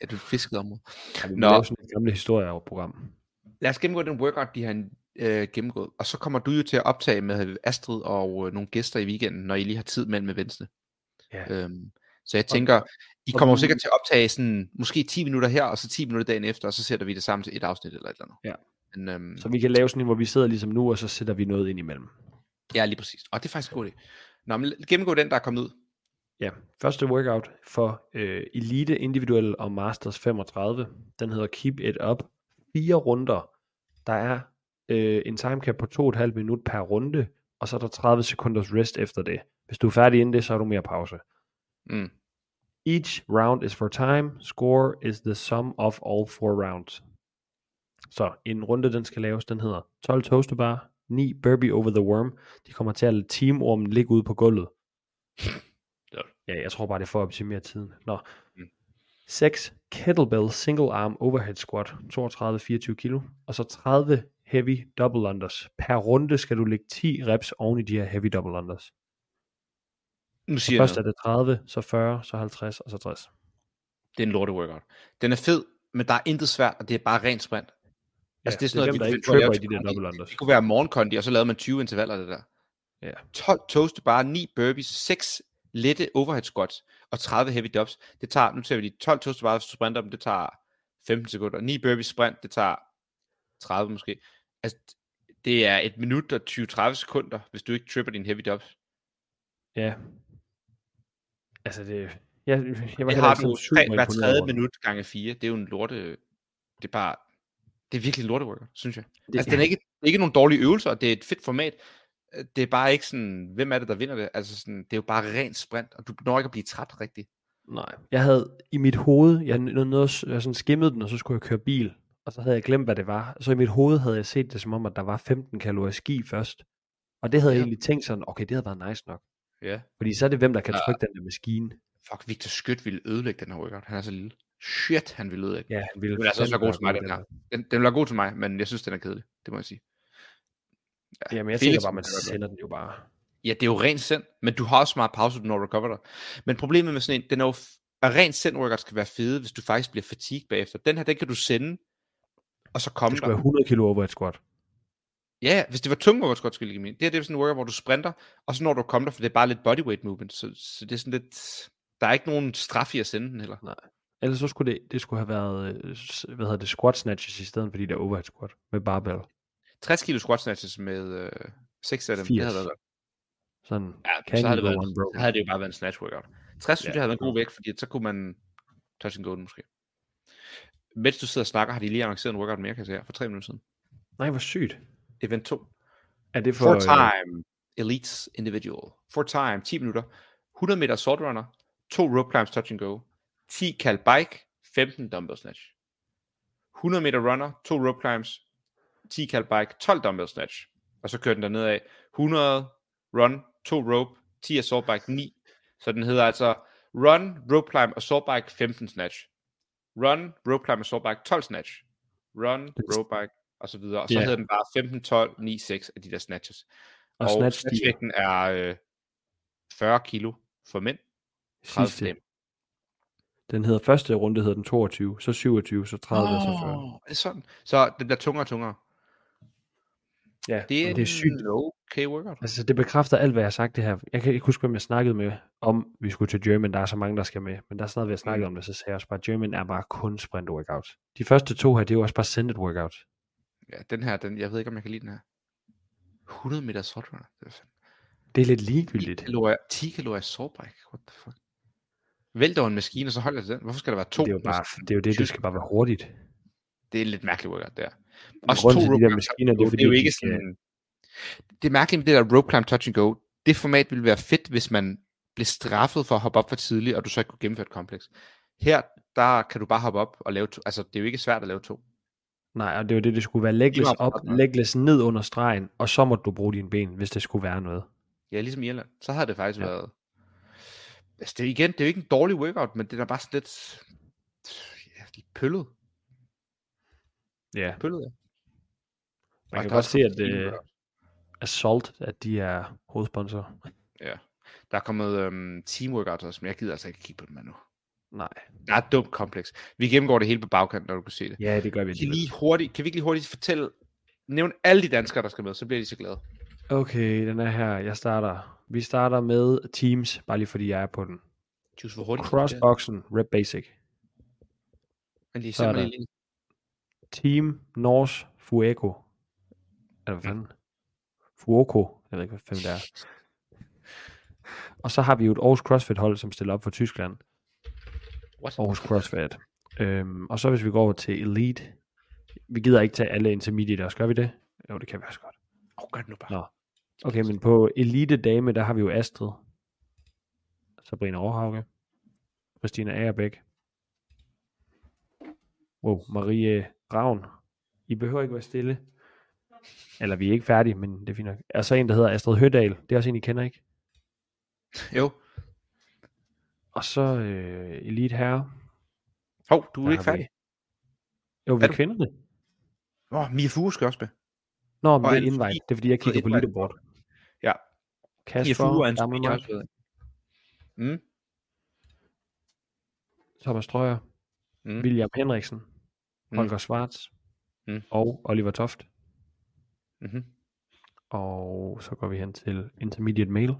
det var [laughs] et fisket område. Ja, vi Nå. sådan et gamle historieprogram. Lad os gennemgå den workout, de har øh, gennemgået, og så kommer du jo til at optage med Astrid og øh, nogle gæster i weekenden, når I lige har tid mellem eventene. Ja. Øhm, så jeg tænker, I og kommer jo du- sikkert til at optage sådan, måske 10 minutter her, og så 10 minutter dagen efter, og så sætter vi det sammen til et afsnit eller et eller andet. Ja. Men, øhm, Så vi kan lave sådan en, hvor vi sidder ligesom nu, og så sætter vi noget ind imellem. Ja, lige præcis. Og det er faktisk en god idé. Nå, men gennemgå den, der er kommet ud. Ja, første workout for øh, Elite Individuel og Masters 35. Den hedder Keep It Up. Fire runder. Der er øh, en timecap på 2,5 minut per runde, og så er der 30 sekunders rest efter det. Hvis du er færdig inden det, så har du mere pause. Mm. Each round is for time. Score is the sum of all four rounds. Så en runde, den skal laves, den hedder 12 toaster bar, 9 burpee over the worm. De kommer til at lade teamormen ligge ude på gulvet. Ja. Jeg tror bare, det er for at optimere tiden. Nå. Mm. 6 kettlebell single arm overhead squat, 32-24 kilo. Og så 30 heavy double unders. Per runde skal du lægge 10 reps oven i de her heavy double unders. Nu siger først er det 30, så 40, så 50 og så 60. Det er en lorte workout. Den er fed, men der er intet svært, og det er bare rent sprint. Altså, det er sådan dem, der noget, vi ikke på at tripper lave i de der double unders. Det kunne være morgenkondi, og så lavede man 20 intervaller det der. Ja. 12 toast bare 9 burpees, 6 lette overhead squats og 30 heavy dops. Det tager, nu ser vi lige, 12 toast bare, hvis du sprinter dem, det tager 15 sekunder. 9 burpees sprint, det tager 30 måske. Altså, det er et minut og 20-30 sekunder, hvis du ikke tripper din heavy dops. Ja. Altså det... Jeg, jeg var Det har du hver tredje det. minut gange 4. Det er jo en lorte... Det er bare... Det er virkelig en lorte workout, synes jeg. Det- Altså, den er ikke, det ikke nogen dårlige øvelser, og det er et fedt format. Det er bare ikke sådan, hvem er det, der vinder det? Altså sådan, det er jo bare rent sprint, og du når ikke at blive træt rigtigt. Nej. Jeg havde i mit hoved, jeg nåede noget, jeg sådan skimmede den, og så skulle jeg køre bil. Og så havde jeg glemt, hvad det var. Så i mit hoved havde jeg set det som om, at der var 15 kalorier ski først. Og det havde ja. Ja. jeg egentlig tænkt sådan, okay, det havde været nice nok. Ja. Fordi så er det hvem, der kan Ja. trykke den der maskine. Fuck, Victor Skødt ville ødelægge den her workout. Han er så lille. Shit, han ville ødelægge. Ja, han ville Den vil altså god til mig, den her. Den, den være god til mig, men jeg synes, den er kedelig. Det må jeg sige. der. Jamen, jeg Felix tænker bare, man sender den jo bare. Ja, det er jo rent sind, men du har også meget pause, når du recover dig. Men problemet med sådan en, den er jo, at rent sind workout skal være fede, hvis du faktisk bliver fatigued bagefter. Den her, den kan du sende, og så komme Det skulle der. være 100 kilo overhead squat. Ja, hvis det var tung workout, skulle jeg Det her det er sådan en workout, hvor du sprinter, og så når du kommer der, for det er bare lidt bodyweight movement, så, så det er sådan lidt, der er ikke nogen straf i at sende den heller. Ellers så skulle det, det skulle have været, øh, hvad hedder det, squat snatches i stedet for de der overhead squat med barbell. 60 kilo squat snatches med øh, 6 af dem, 80. det havde været. Sådan, Ja, Can så havde det, været, unbroken? så havde det jo bare været en snatch workout. 60 synes Ja, jeg havde været en god vægt, fordi så kunne man touch and go måske. Mens du sidder og snakker, har de lige annonceret en workout mere, kan jeg for tre minutter siden. nej, hvor sygt. Event 2. Er det for, Four øh, time elites individual. Four time, 10 minutter. 100 meter sword runner. 2 rope climbs touch and go. 10 kald bike. 15 dumbbell snatch. 100 meter runner. 2 rope climbs. 10 kald bike. 12 dumbbell snatch. Og så kører den der nedad. 100 run. 2 rope. 10 assault bike. 9. Så den hedder altså run, rope climb, assault bike, 15 snatch. Run, rope climb, assault bike, 12 snatch. Run, rope bike, og så videre. Og så Ja. hedder den bare 15, 12, 9, 6 af de der snatches. og Og, og snatch snatchvægten er øh, 40 kilo for mænd, 30 for sidste. Den hedder første runde hedder den 22, så 27, så 30, oh. så 40. Åh, er sådan? Så det bliver tungere og tungere. Ja, Det er, det er sygt. okay workout. Altså, det bekræfter alt, hvad jeg har sagt det her. Jeg kan ikke huske, hvem jeg snakkede med, om vi skulle til German. Der er så mange, der skal med. Men der er sådan noget, vi har snakket Mm. om det, så sagde jeg også bare, German er bare kun sprint workouts. De første to her, det er jo også bare sended workouts. Ja, den her, den, jeg ved ikke, om jeg kan lide den her. 100 meter salt runner. Det er lidt 10 ligegyldigt. kalorier, 10 kalorier bike. What the fuck? Vælg dog en maskine, og så hold jeg den. Hvorfor skal der være to? Det er jo bare, det, er jo det, det skal bare være hurtigt. Det er lidt mærkeligt workout, der. Og grunden til de der maskiner, det er, det er jo de ikke skal- sådan... Det er mærkeligt med det der rope climb touch and go. Det format ville være fedt, hvis man blev straffet for at hoppe op for tidligt, og du så ikke kunne gennemføre et kompleks. Her, der kan du bare hoppe op og lave to. Altså, det er jo ikke svært at lave to. Nej, og det er jo det, det skulle være legless op, legless ned under stregen, og så må du bruge dine ben, hvis det skulle være noget. Ja, ligesom i Irland. Så havde det faktisk Ja. været... Altså, det er igen, det er jo ikke en dårlig workout, men det er bare sådan lidt... Ja, lidt pøllet. Ja, Pøllet, ja. man kan godt se, at team Assault, at de er hovedsponsor. Ja. Der er kommet øhm, team workouts også, men jeg gider altså ikke kigge på dem nu. Nej. Der er et dumt kompleks. Vi gennemgår det hele på bagkanten, når du kan se det. Ja, det gør vi Kan, lige hurtigt, kan vi ikke lige hurtigt fortælle, nævne alle de danskere, der skal med, så bliver de så glade. Okay, den er her. Jeg starter. Vi starter med Teams, bare lige fordi jeg er på den. Juice, hvor hurtigt. Crossboxen, Rep Basic. Men lige, Så er der- lige. Team Norse Fuego. Eller hvad fanden? Fuoco. Jeg ved ikke, hvad fanden det er. Og så har vi jo et Aarhus CrossFit hold, som stiller op for Tyskland. What? Aarhus CrossFit. Øhm, og så hvis vi går over til Elite. Vi gider ikke tage alle intermediate også, gør vi det? Jo, det kan vi også godt. Oh, gør det nu bare. Nå. Okay, men på Elite Dame, der har vi jo Astrid. Sabrina Aarhauge. Christina Agerbæk. Wow, Marie Ravn. I behøver ikke være stille. Eller vi er ikke færdige, men det er fint nok. Er så en, der hedder Astrid Hødal. Det er også en, I kender, ikke? Jo. Og så øh, Elite Herre. Hov, du er Der ikke har vi- færdig. Jo, vi Er er du? kvinderne. Åh, oh, Mia Fuge skal også med. Nå, men Og det er invite. Det er fordi, jeg kigger på leaderboard. Ja. Mia Fuge og Kasper. Mm. Thomas Strøger, Mm. William Henriksen, Mm. Holger Schwartz Mm. og Oliver Toft. Mm-hmm. Og så går vi hen til Intermediate Male.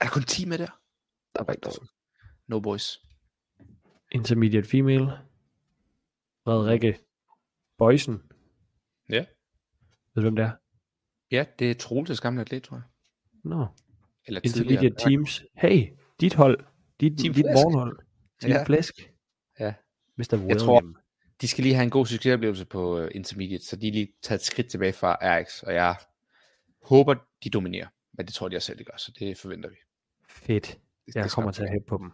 Er der kun 10 med der? Der var ikke nogen. No boys. Intermediate Female. Frederikke Bøjsen. Ja. Ved du, hvem det er? Ja, det er Troelses gamle atlet, tror jeg. Nå. Eller Intermediate tidligere. Teams. Hey, dit hold. Dit, Team dit morgenhold. Team Ja. Flæsk. Ja. Mr. William. tror- De skal lige have en god succesoplevelse på uh, Intermediate, så de lige taget et skridt tilbage fra RX, og jeg håber, de dominerer. Men det tror jeg, de selv, de gør, så det forventer vi. Fedt. Det, Jeg det kommer til at hæppe på dem.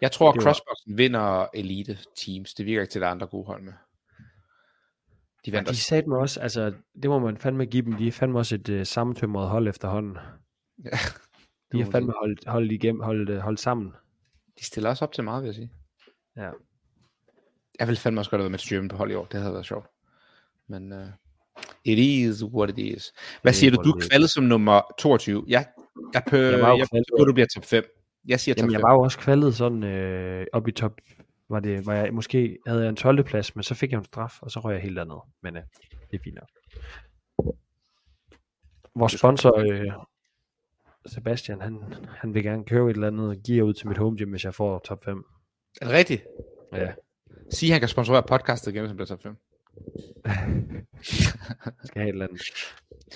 Jeg tror, at Crossboxen vinder Elite Teams. Det virker ikke til, at der er andre gode hold med. De Ja, vandt de også. sagde mig også, altså, det må man fandme give dem. De er fandme også et uh, sammentømret hold efterhånden. [laughs] Ja, De har fandme holdt, holdt, igennem, holdt, øh, holdt sammen. De stiller også op til meget, vil jeg sige. Ja. Jeg ville fandme også godt have været med Styrmen på hold i år. Det havde været sjovt. Men uh, it is what it is. Hvad siger du? Du er kvaldet som nummer 22. Jeg, jeg, pø, Jeg var jo jeg, du bliver top 5. Jeg siger top Jamen, 5. jeg var jo også kvaldet sådan øh, op i top. Var det, var jeg, måske havde jeg en 12. plads, men så fik jeg en straf, og så røg jeg helt andet. Men øh, det er fint nok. Vores sponsor, øh, Sebastian, han, han vil gerne købe et eller andet gear ud til mit home gym, hvis jeg får top 5. Er det rigtigt? Ja, Sig, at han kan sponsorere podcastet igen, han bliver top 5. [laughs] skal have et eller andet.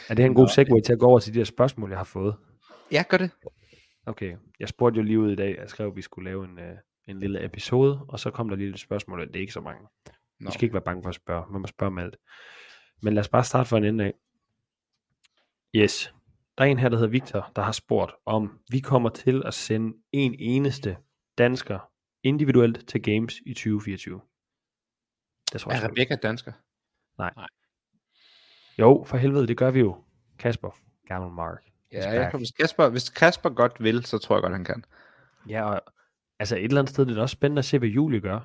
Er det en god segue til at gå over til de her spørgsmål, jeg har fået? Ja, gør det. Okay, jeg spurgte jo lige ud i dag, jeg skrev, at vi skulle lave en, øh, en lille episode, og så kom der lige lidt spørgsmål, og det er ikke så mange. Nå. Vi skal ikke være bange for at spørge. Man må spørge om alt. Men lad os bare starte fra en ende af. Yes. Der er en her, der hedder Victor, der har spurgt, om vi kommer til at sende en eneste dansker individuelt til Games i 2024. Det tror jeg. Er. Rebecca dansker? Jo, for helvede, det gør vi jo. Kasper, gammel Mark. Ja, jeg tror, hvis Kasper, hvis Kasper godt vil, så tror jeg godt, han kan. Ja, og altså et eller andet sted, det er også spændende at se, hvad Julie gør.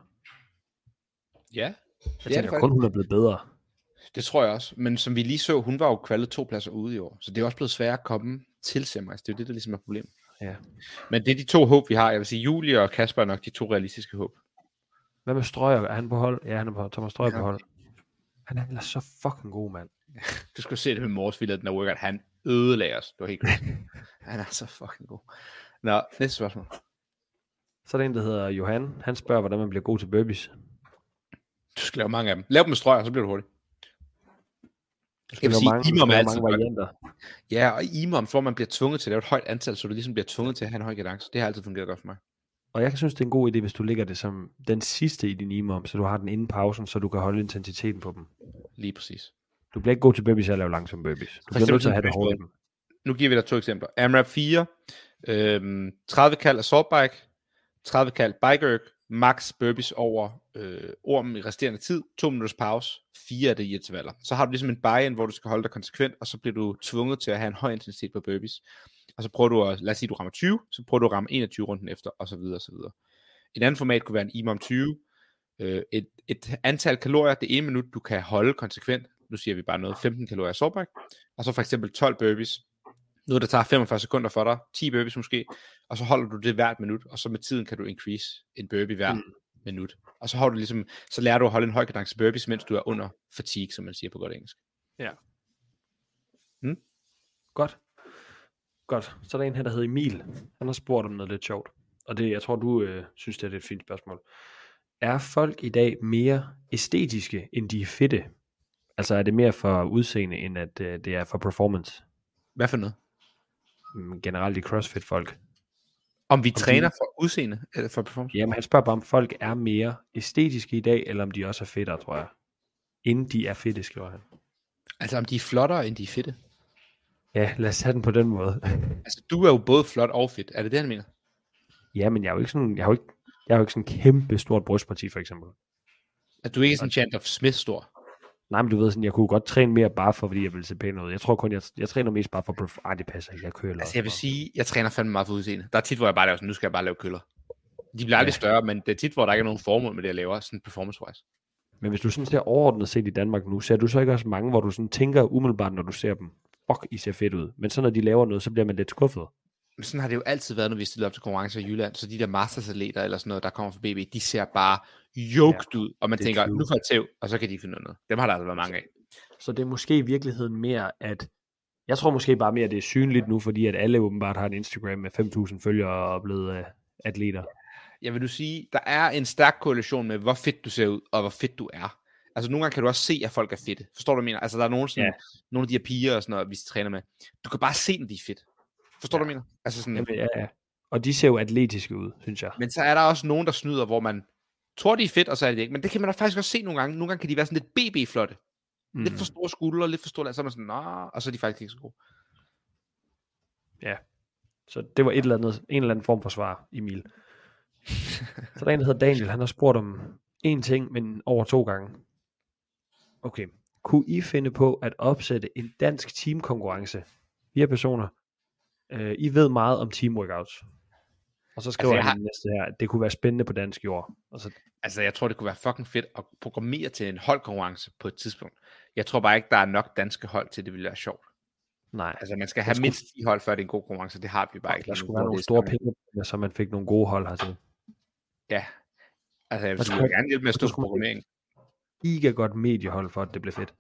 Ja, Jeg det er tænker kun, hun er blevet bedre. Det tror jeg også. Men som vi lige så, hun var jo kvalet to pladser ude i år. Så det er også blevet sværere at komme til Semmeris. Det er jo det, der ligesom er problemet. Ja. Men det er de to håb, vi har. Jeg vil sige, Julie og Kasper er nok de to realistiske håb. Hvad med Strøger? Er han på hold? Ja, han er på Thomas Strøger Ja. på hold. Han er ellers så fucking god, mand. [laughs] Du skulle se det med Mors, vi lavede den her workout. Han ødelagde os. Det var helt crazy. [laughs] han er så fucking god. Nå, næste spørgsmål. Så er der en, der hedder Johan. Han spørger, hvordan man bliver god til burpees. Du skal lave mange af dem. Lav dem med strøg, og så bliver du hurtig. Jeg vil sige, mange, imam er altid mange godt. varianter. Ja, og imam, hvor man bliver tvunget til at lave et højt antal, så du ligesom bliver tvunget til at have en høj kadence. Det har altid fungeret godt for mig. Og jeg synes, det er en god idé, hvis du lægger det som den sidste i din imam, så du har den inden pausen, så du kan holde intensiteten på dem. Lige præcis. Du bliver ikke god til af at lave langsomme burpees. Du bliver nødt til at have det hårdt dem. Nu giver vi dig to eksempler. AMRAP 4, øhm, 30 kald assault bike, 30 kald bike max burpees over øh, ormen i resterende tid, 2 minutters pause, fire af det i intervaller. Så har du ligesom en buy-in, hvor du skal holde dig konsekvent, og så bliver du tvunget til at have en høj intensitet på burpees. Og så prøver du at, lad os sige, du rammer 20, så prøver du at ramme 21 runden efter, og så videre, og så videre. Et andet format kunne være en IMOM 20, øh, et, et antal kalorier, det ene minut, du kan holde konsekvent, nu siger vi bare noget, 15 kalorier assault og så for eksempel 12 burpees, noget der tager 45 sekunder for dig, 10 burpees måske, og så holder du det hvert minut, og så med tiden kan du increase en burpee hver Mm. mm. minut. Og så har du ligesom, så lærer du at holde en høj kadence burpees, mens du er under fatigue, som man siger på godt engelsk. Godt. Godt. Så er der en her, der hedder Emil. Han har spurgt om noget lidt sjovt. Og det, jeg tror, du øh, synes, det er et fint spørgsmål. Er folk i dag mere æstetiske, end de er fedte? Altså er det mere for udseende, end at øh, det er for performance? Hvad for noget? Mm, Generelt i CrossFit-folk. Om vi de- træner for udseende, eller for performance? Jamen, han spørger bare, om folk er mere æstetiske i dag, eller om de også er fedtere, tror jeg. Inden de er fedte, skriver han. Altså om de er flottere, end de er fedte. Ja, lad os tage den på den måde. [laughs] Altså du er jo både flot og fedt. Er det det, han mener? ja, men jeg er jo ikke sådan, jeg har jo ikke, jeg har jo ikke sådan en kæmpe stort brystparti, for eksempel. At du ikke er sådan Chandler Smith stor. Nej, men du ved sådan, jeg kunne godt træne mere bare for, fordi jeg ville se pæn ud. Jeg tror kun, jeg, jeg træner mest bare for, perf- ej, det passer ikke, jeg køler. Altså jeg vil sige, jeg træner fandme meget for udseende. Der er tit, hvor jeg bare laver sådan, nu skal jeg bare lave køller. De bliver aldrig Ja. større, men det er tit, hvor der ikke er nogen formål med det, jeg laver, sådan performance-wise. Men hvis du sådan ser overordnet set i Danmark nu, ser du så ikke også mange, hvor du sådan tænker umiddelbart, når du ser dem, fuck, I ser fedt ud. Men så når de laver noget, så bliver man lidt skuffet. Men sådan har det jo altid været, når vi stiller op til konkurrencer i Jylland. Så de der mastersatleter eller sådan noget, der kommer fra BB, de ser bare yoked ud. Og man er tænker, nu får jeg tæv, og så kan de finde noget. Dem har der altså været mange af. Så det er måske i virkeligheden mere, at jeg tror måske bare mere, at det er synligt nu, fordi at alle åbenbart har en Instagram med 5.000 følgere og er blevet uh, atleter. Jeg vil du sige, der er en stærk korrelation med, hvor fedt du ser ud, og hvor fedt du er. Altså nogle gange kan du også se, at folk er fedte. Forstår du, hvad jeg mener? Altså der er nogle, sådan, Ja. ja. nogle af de her piger og sådan noget, vi træner med. Du kan bare se, når de er fedt. Forstår Ja. du, hvad jeg mener? Altså sådan, Jamen, ja, ja. Og de ser jo atletiske ud, synes jeg. Men så er der også nogen, der snyder, hvor man tror, de er fedt, og så er det ikke. Men det kan man da faktisk også se nogle gange. Nogle gange kan de være sådan lidt BB-flotte. Mm. Lidt for store skuldre, lidt for store, så er man sådan, Nå, og så er de faktisk ikke så gode. Så det var et eller andet, en eller anden form for svar, Emil. Så der er en, der hedder Daniel, han har spurgt om én ting, men over to gange. Okay. Kunne I finde på at opsætte en dansk teamkonkurrence? Fire personer. Øh, I ved meget om teamworkouts. Og så skriver Altså, jeg altså, har- han næste her, at det kunne være spændende på dansk jord. Og så, Altså, jeg tror, det kunne være fucking fedt at programmere til en holdkonkurrence på et tidspunkt. Jeg tror bare ikke, der er nok danske hold til, at det ville være sjovt. nej, Altså, man skal have skulle- mindst 10 hold, før det er en god konkurrence. Det har vi bare ikke. der lige nu, skulle være nogle store penge, så man fik nogle gode hold hertil. Ja. Altså, jeg vil Der skulle- gerne hjælpe med at der stå på programmering. Giga godt mediehold for, at det blev fedt.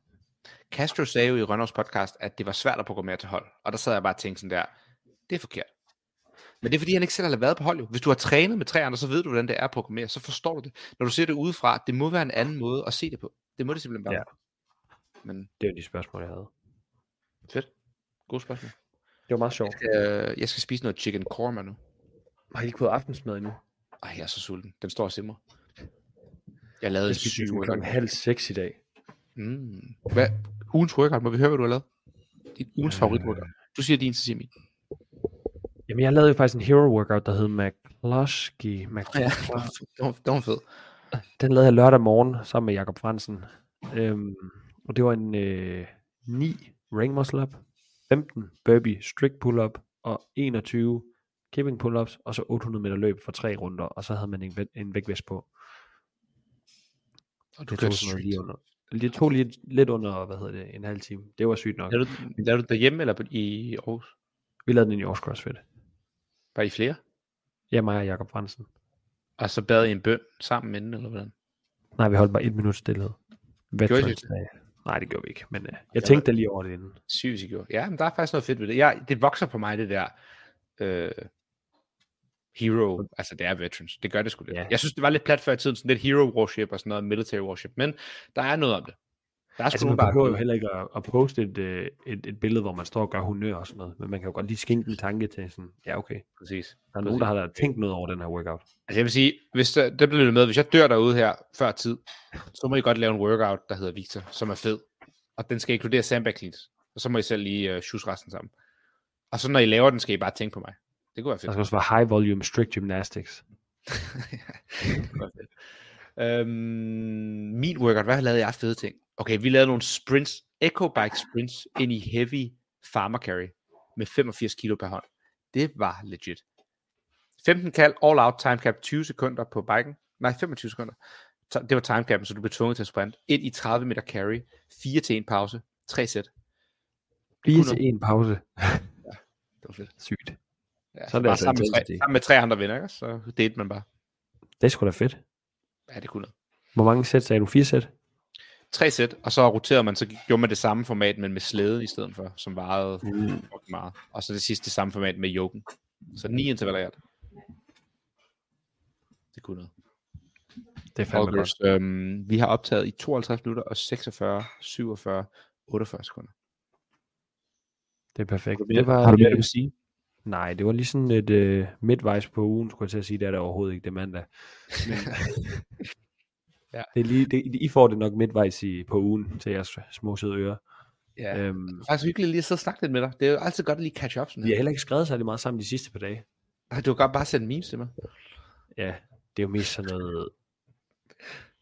Castro sagde jo i Rønners podcast, at det var svært at programmere til hold. Og der sad jeg bare og tænkte sådan der, det er forkert. Men det er fordi, han ikke selv har været på hold. Jo. Hvis du har trænet med tre andre, så ved du, hvordan det er at programmere. Så forstår du det. Når du ser det udefra, det må være en anden måde at se det på. Det må det simpelthen være. Ja. Men Det var de spørgsmål, jeg havde. fedt. God spørgsmål. Det var meget sjovt. Øh, jeg skal spise noget chicken korma nu. Har I ikke fået aftensmad endnu? Ej, jeg er så sulten. Den står og simmer. Jeg lavede Jeg en spiste sådan klokken halv seks i dag. Mm. Hvad? Ugens workout, må vi høre, hvad du har lavet? Din ugens Øh. favorit workout. Du siger din, så siger min. Jamen, jeg lavede jo faktisk en hero workout, der hed McCloskey. Ja, McCloskey. [laughs] det var, fed. Den lavede jeg lørdag morgen sammen med Jakob Fransen. Øhm, og det var en øh, 9 ring muscle up, 15 burpee strict pull up og 21 kipping pull ups og så 800 meter løb for tre runder, og så havde man en, væ- en vægtvægt på. Og du Det tog sådan noget lige under. Det tog lige, lidt under, hvad hedder det, en halv time. Det var sygt nok. Lavede du, lavede du derhjemme eller i Aarhus? Vi lavede den i Aarhus CrossFit. Var I flere? Jeg, mig og Jakob Fransen. Og så bad I en bøn sammen inden, eller hvordan? Nej, vi holdt bare et minut stillhed. Gjorde I det? Nej, det gjorde vi ikke. Men øh, jeg var- tænkte lige over det inden. Sygt, I gjorde. Ja, men der er faktisk noget fedt ved det. Jeg, det vokser på mig, det der øh, hero. Altså, det er veterans. Det gør det sgu lidt. Ja. Jeg synes, det var lidt plat før i tiden. Sådan lidt hero worship og sådan noget military worship. Men der er noget om det. Der er sgu Altså, man der er behøver jo heller ikke at, at poste et, øh, et, et billede, hvor man står og gør honør og sådan noget, men man kan jo godt lige skænke en tanke til sådan, ja okay, Præcis. der er nogen, der har tænkt noget over den her workout. Altså jeg vil sige, hvis der, det bliver med, hvis jeg dør derude her før tid, så må I godt lave en workout, der hedder Victor, som er fed. Og den skal inkludere sandbag cleans. Og så må I selv lige uh, shoes resten sammen. Og så når I laver den, skal I bare tænke på mig. Det kunne være Der fedt. skal også være high volume strict gymnastics. [laughs] Det kunne være fedt. Øhm, min workout, hvad lavede jeg fede ting? Okay, vi lavede nogle sprints, Echo Bike sprints, ind i heavy farmer carry med 85 kilo per hånd. Det var legit. 15 kald, all out time cap, 20 sekunder på biken. Nej, 25 sekunder. Det var time capen, så du blev tvunget til at sprint. Ind i 30 meter carry, 4 til en pause, 3 sæt. Lige kunne til en pause. Det var fedt. Sygt. Ja, Så så er det bare altså sammen, med tre, sammen med tre andre venner, ikke? så delte man bare. Det er sgu da fedt. Ja, det kunne noget. Hvor mange sæt sagde du? Fire sæt? tre sæt, og så roterede man, så gjorde man det samme format, men med slæde i stedet for, som varede Mm. meget. Og så det sidste det samme format med yoken. Så ni intervaller i alt. Det kunne noget. Det er fandme godt. August, øhm, vi har optaget i 52 minutter og 46, 47, 48 sekunder. Det er perfekt. Har Det var, har du mere, du vil sige? Nej, det var lige sådan et øh, midtvejs på ugen, skulle jeg til at sige. Det er det overhovedet ikke, det er mandag. Men, [laughs] Ja. det er lige, det, I får det nok midtvejs i, på ugen til jeres små søde ører. Ja. Øhm, Det er faktisk hyggeligt lige at sidde og snakke lidt med dig. Det er jo altid godt at lige catch up sådan vi har heller ikke skrevet særlig meget sammen de sidste par dage. Ej, Du kan godt bare sende memes til mig. Ja, det er jo mest sådan noget...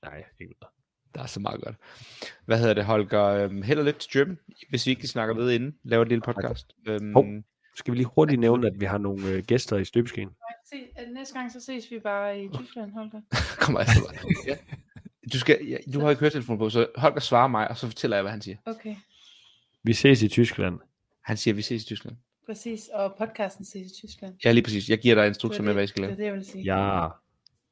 Nej, ikke noget. Der er så meget godt. Hvad hedder det, Holger? Øhm, held og lykke til German, hvis vi ikke snakker ved inden. Laver et lille podcast. Øhm, Hov. Skal vi lige hurtigt nævne, at vi har nogle øh, gæster i støbeskeen? Se, øh, næste gang så ses vi bare i Tyskland, Holger. [laughs] kommer altså bare. Ja. Du, skal, ja, du har ikke høretelefonen på, så Holger svarer mig, og så fortæller jeg, hvad han siger. Okay, Vi ses i Tyskland. Han siger, at vi ses i Tyskland. præcis. Og podcasten ses i Tyskland. Ja, lige præcis. Jeg giver dig Det instrukser med, det, hvad I skal det, lave. er det, jeg vil sige. Ja,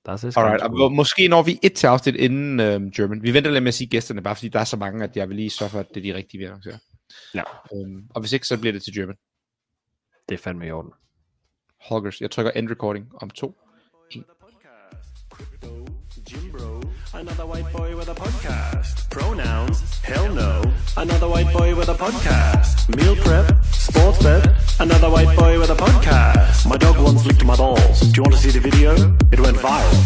der er så Alright, og måske når vi et til afsnit inden øhm, German. Vi venter lidt med at sige gæsterne, bare fordi der er så mange, at jeg vil lige sørge for, at det er de rigtige, vi annoncerer. Ja. Øhm, og hvis ikke, så bliver det til German. Det er fandme i orden. Holgers, jeg trykker end recording om to. Bro, another white boy with a podcast. Pronouns, hell no, another white boy with a podcast. Meal prep, sports bet, another white boy with a podcast. My dog once licked my balls. Do you want to see the video? It went viral.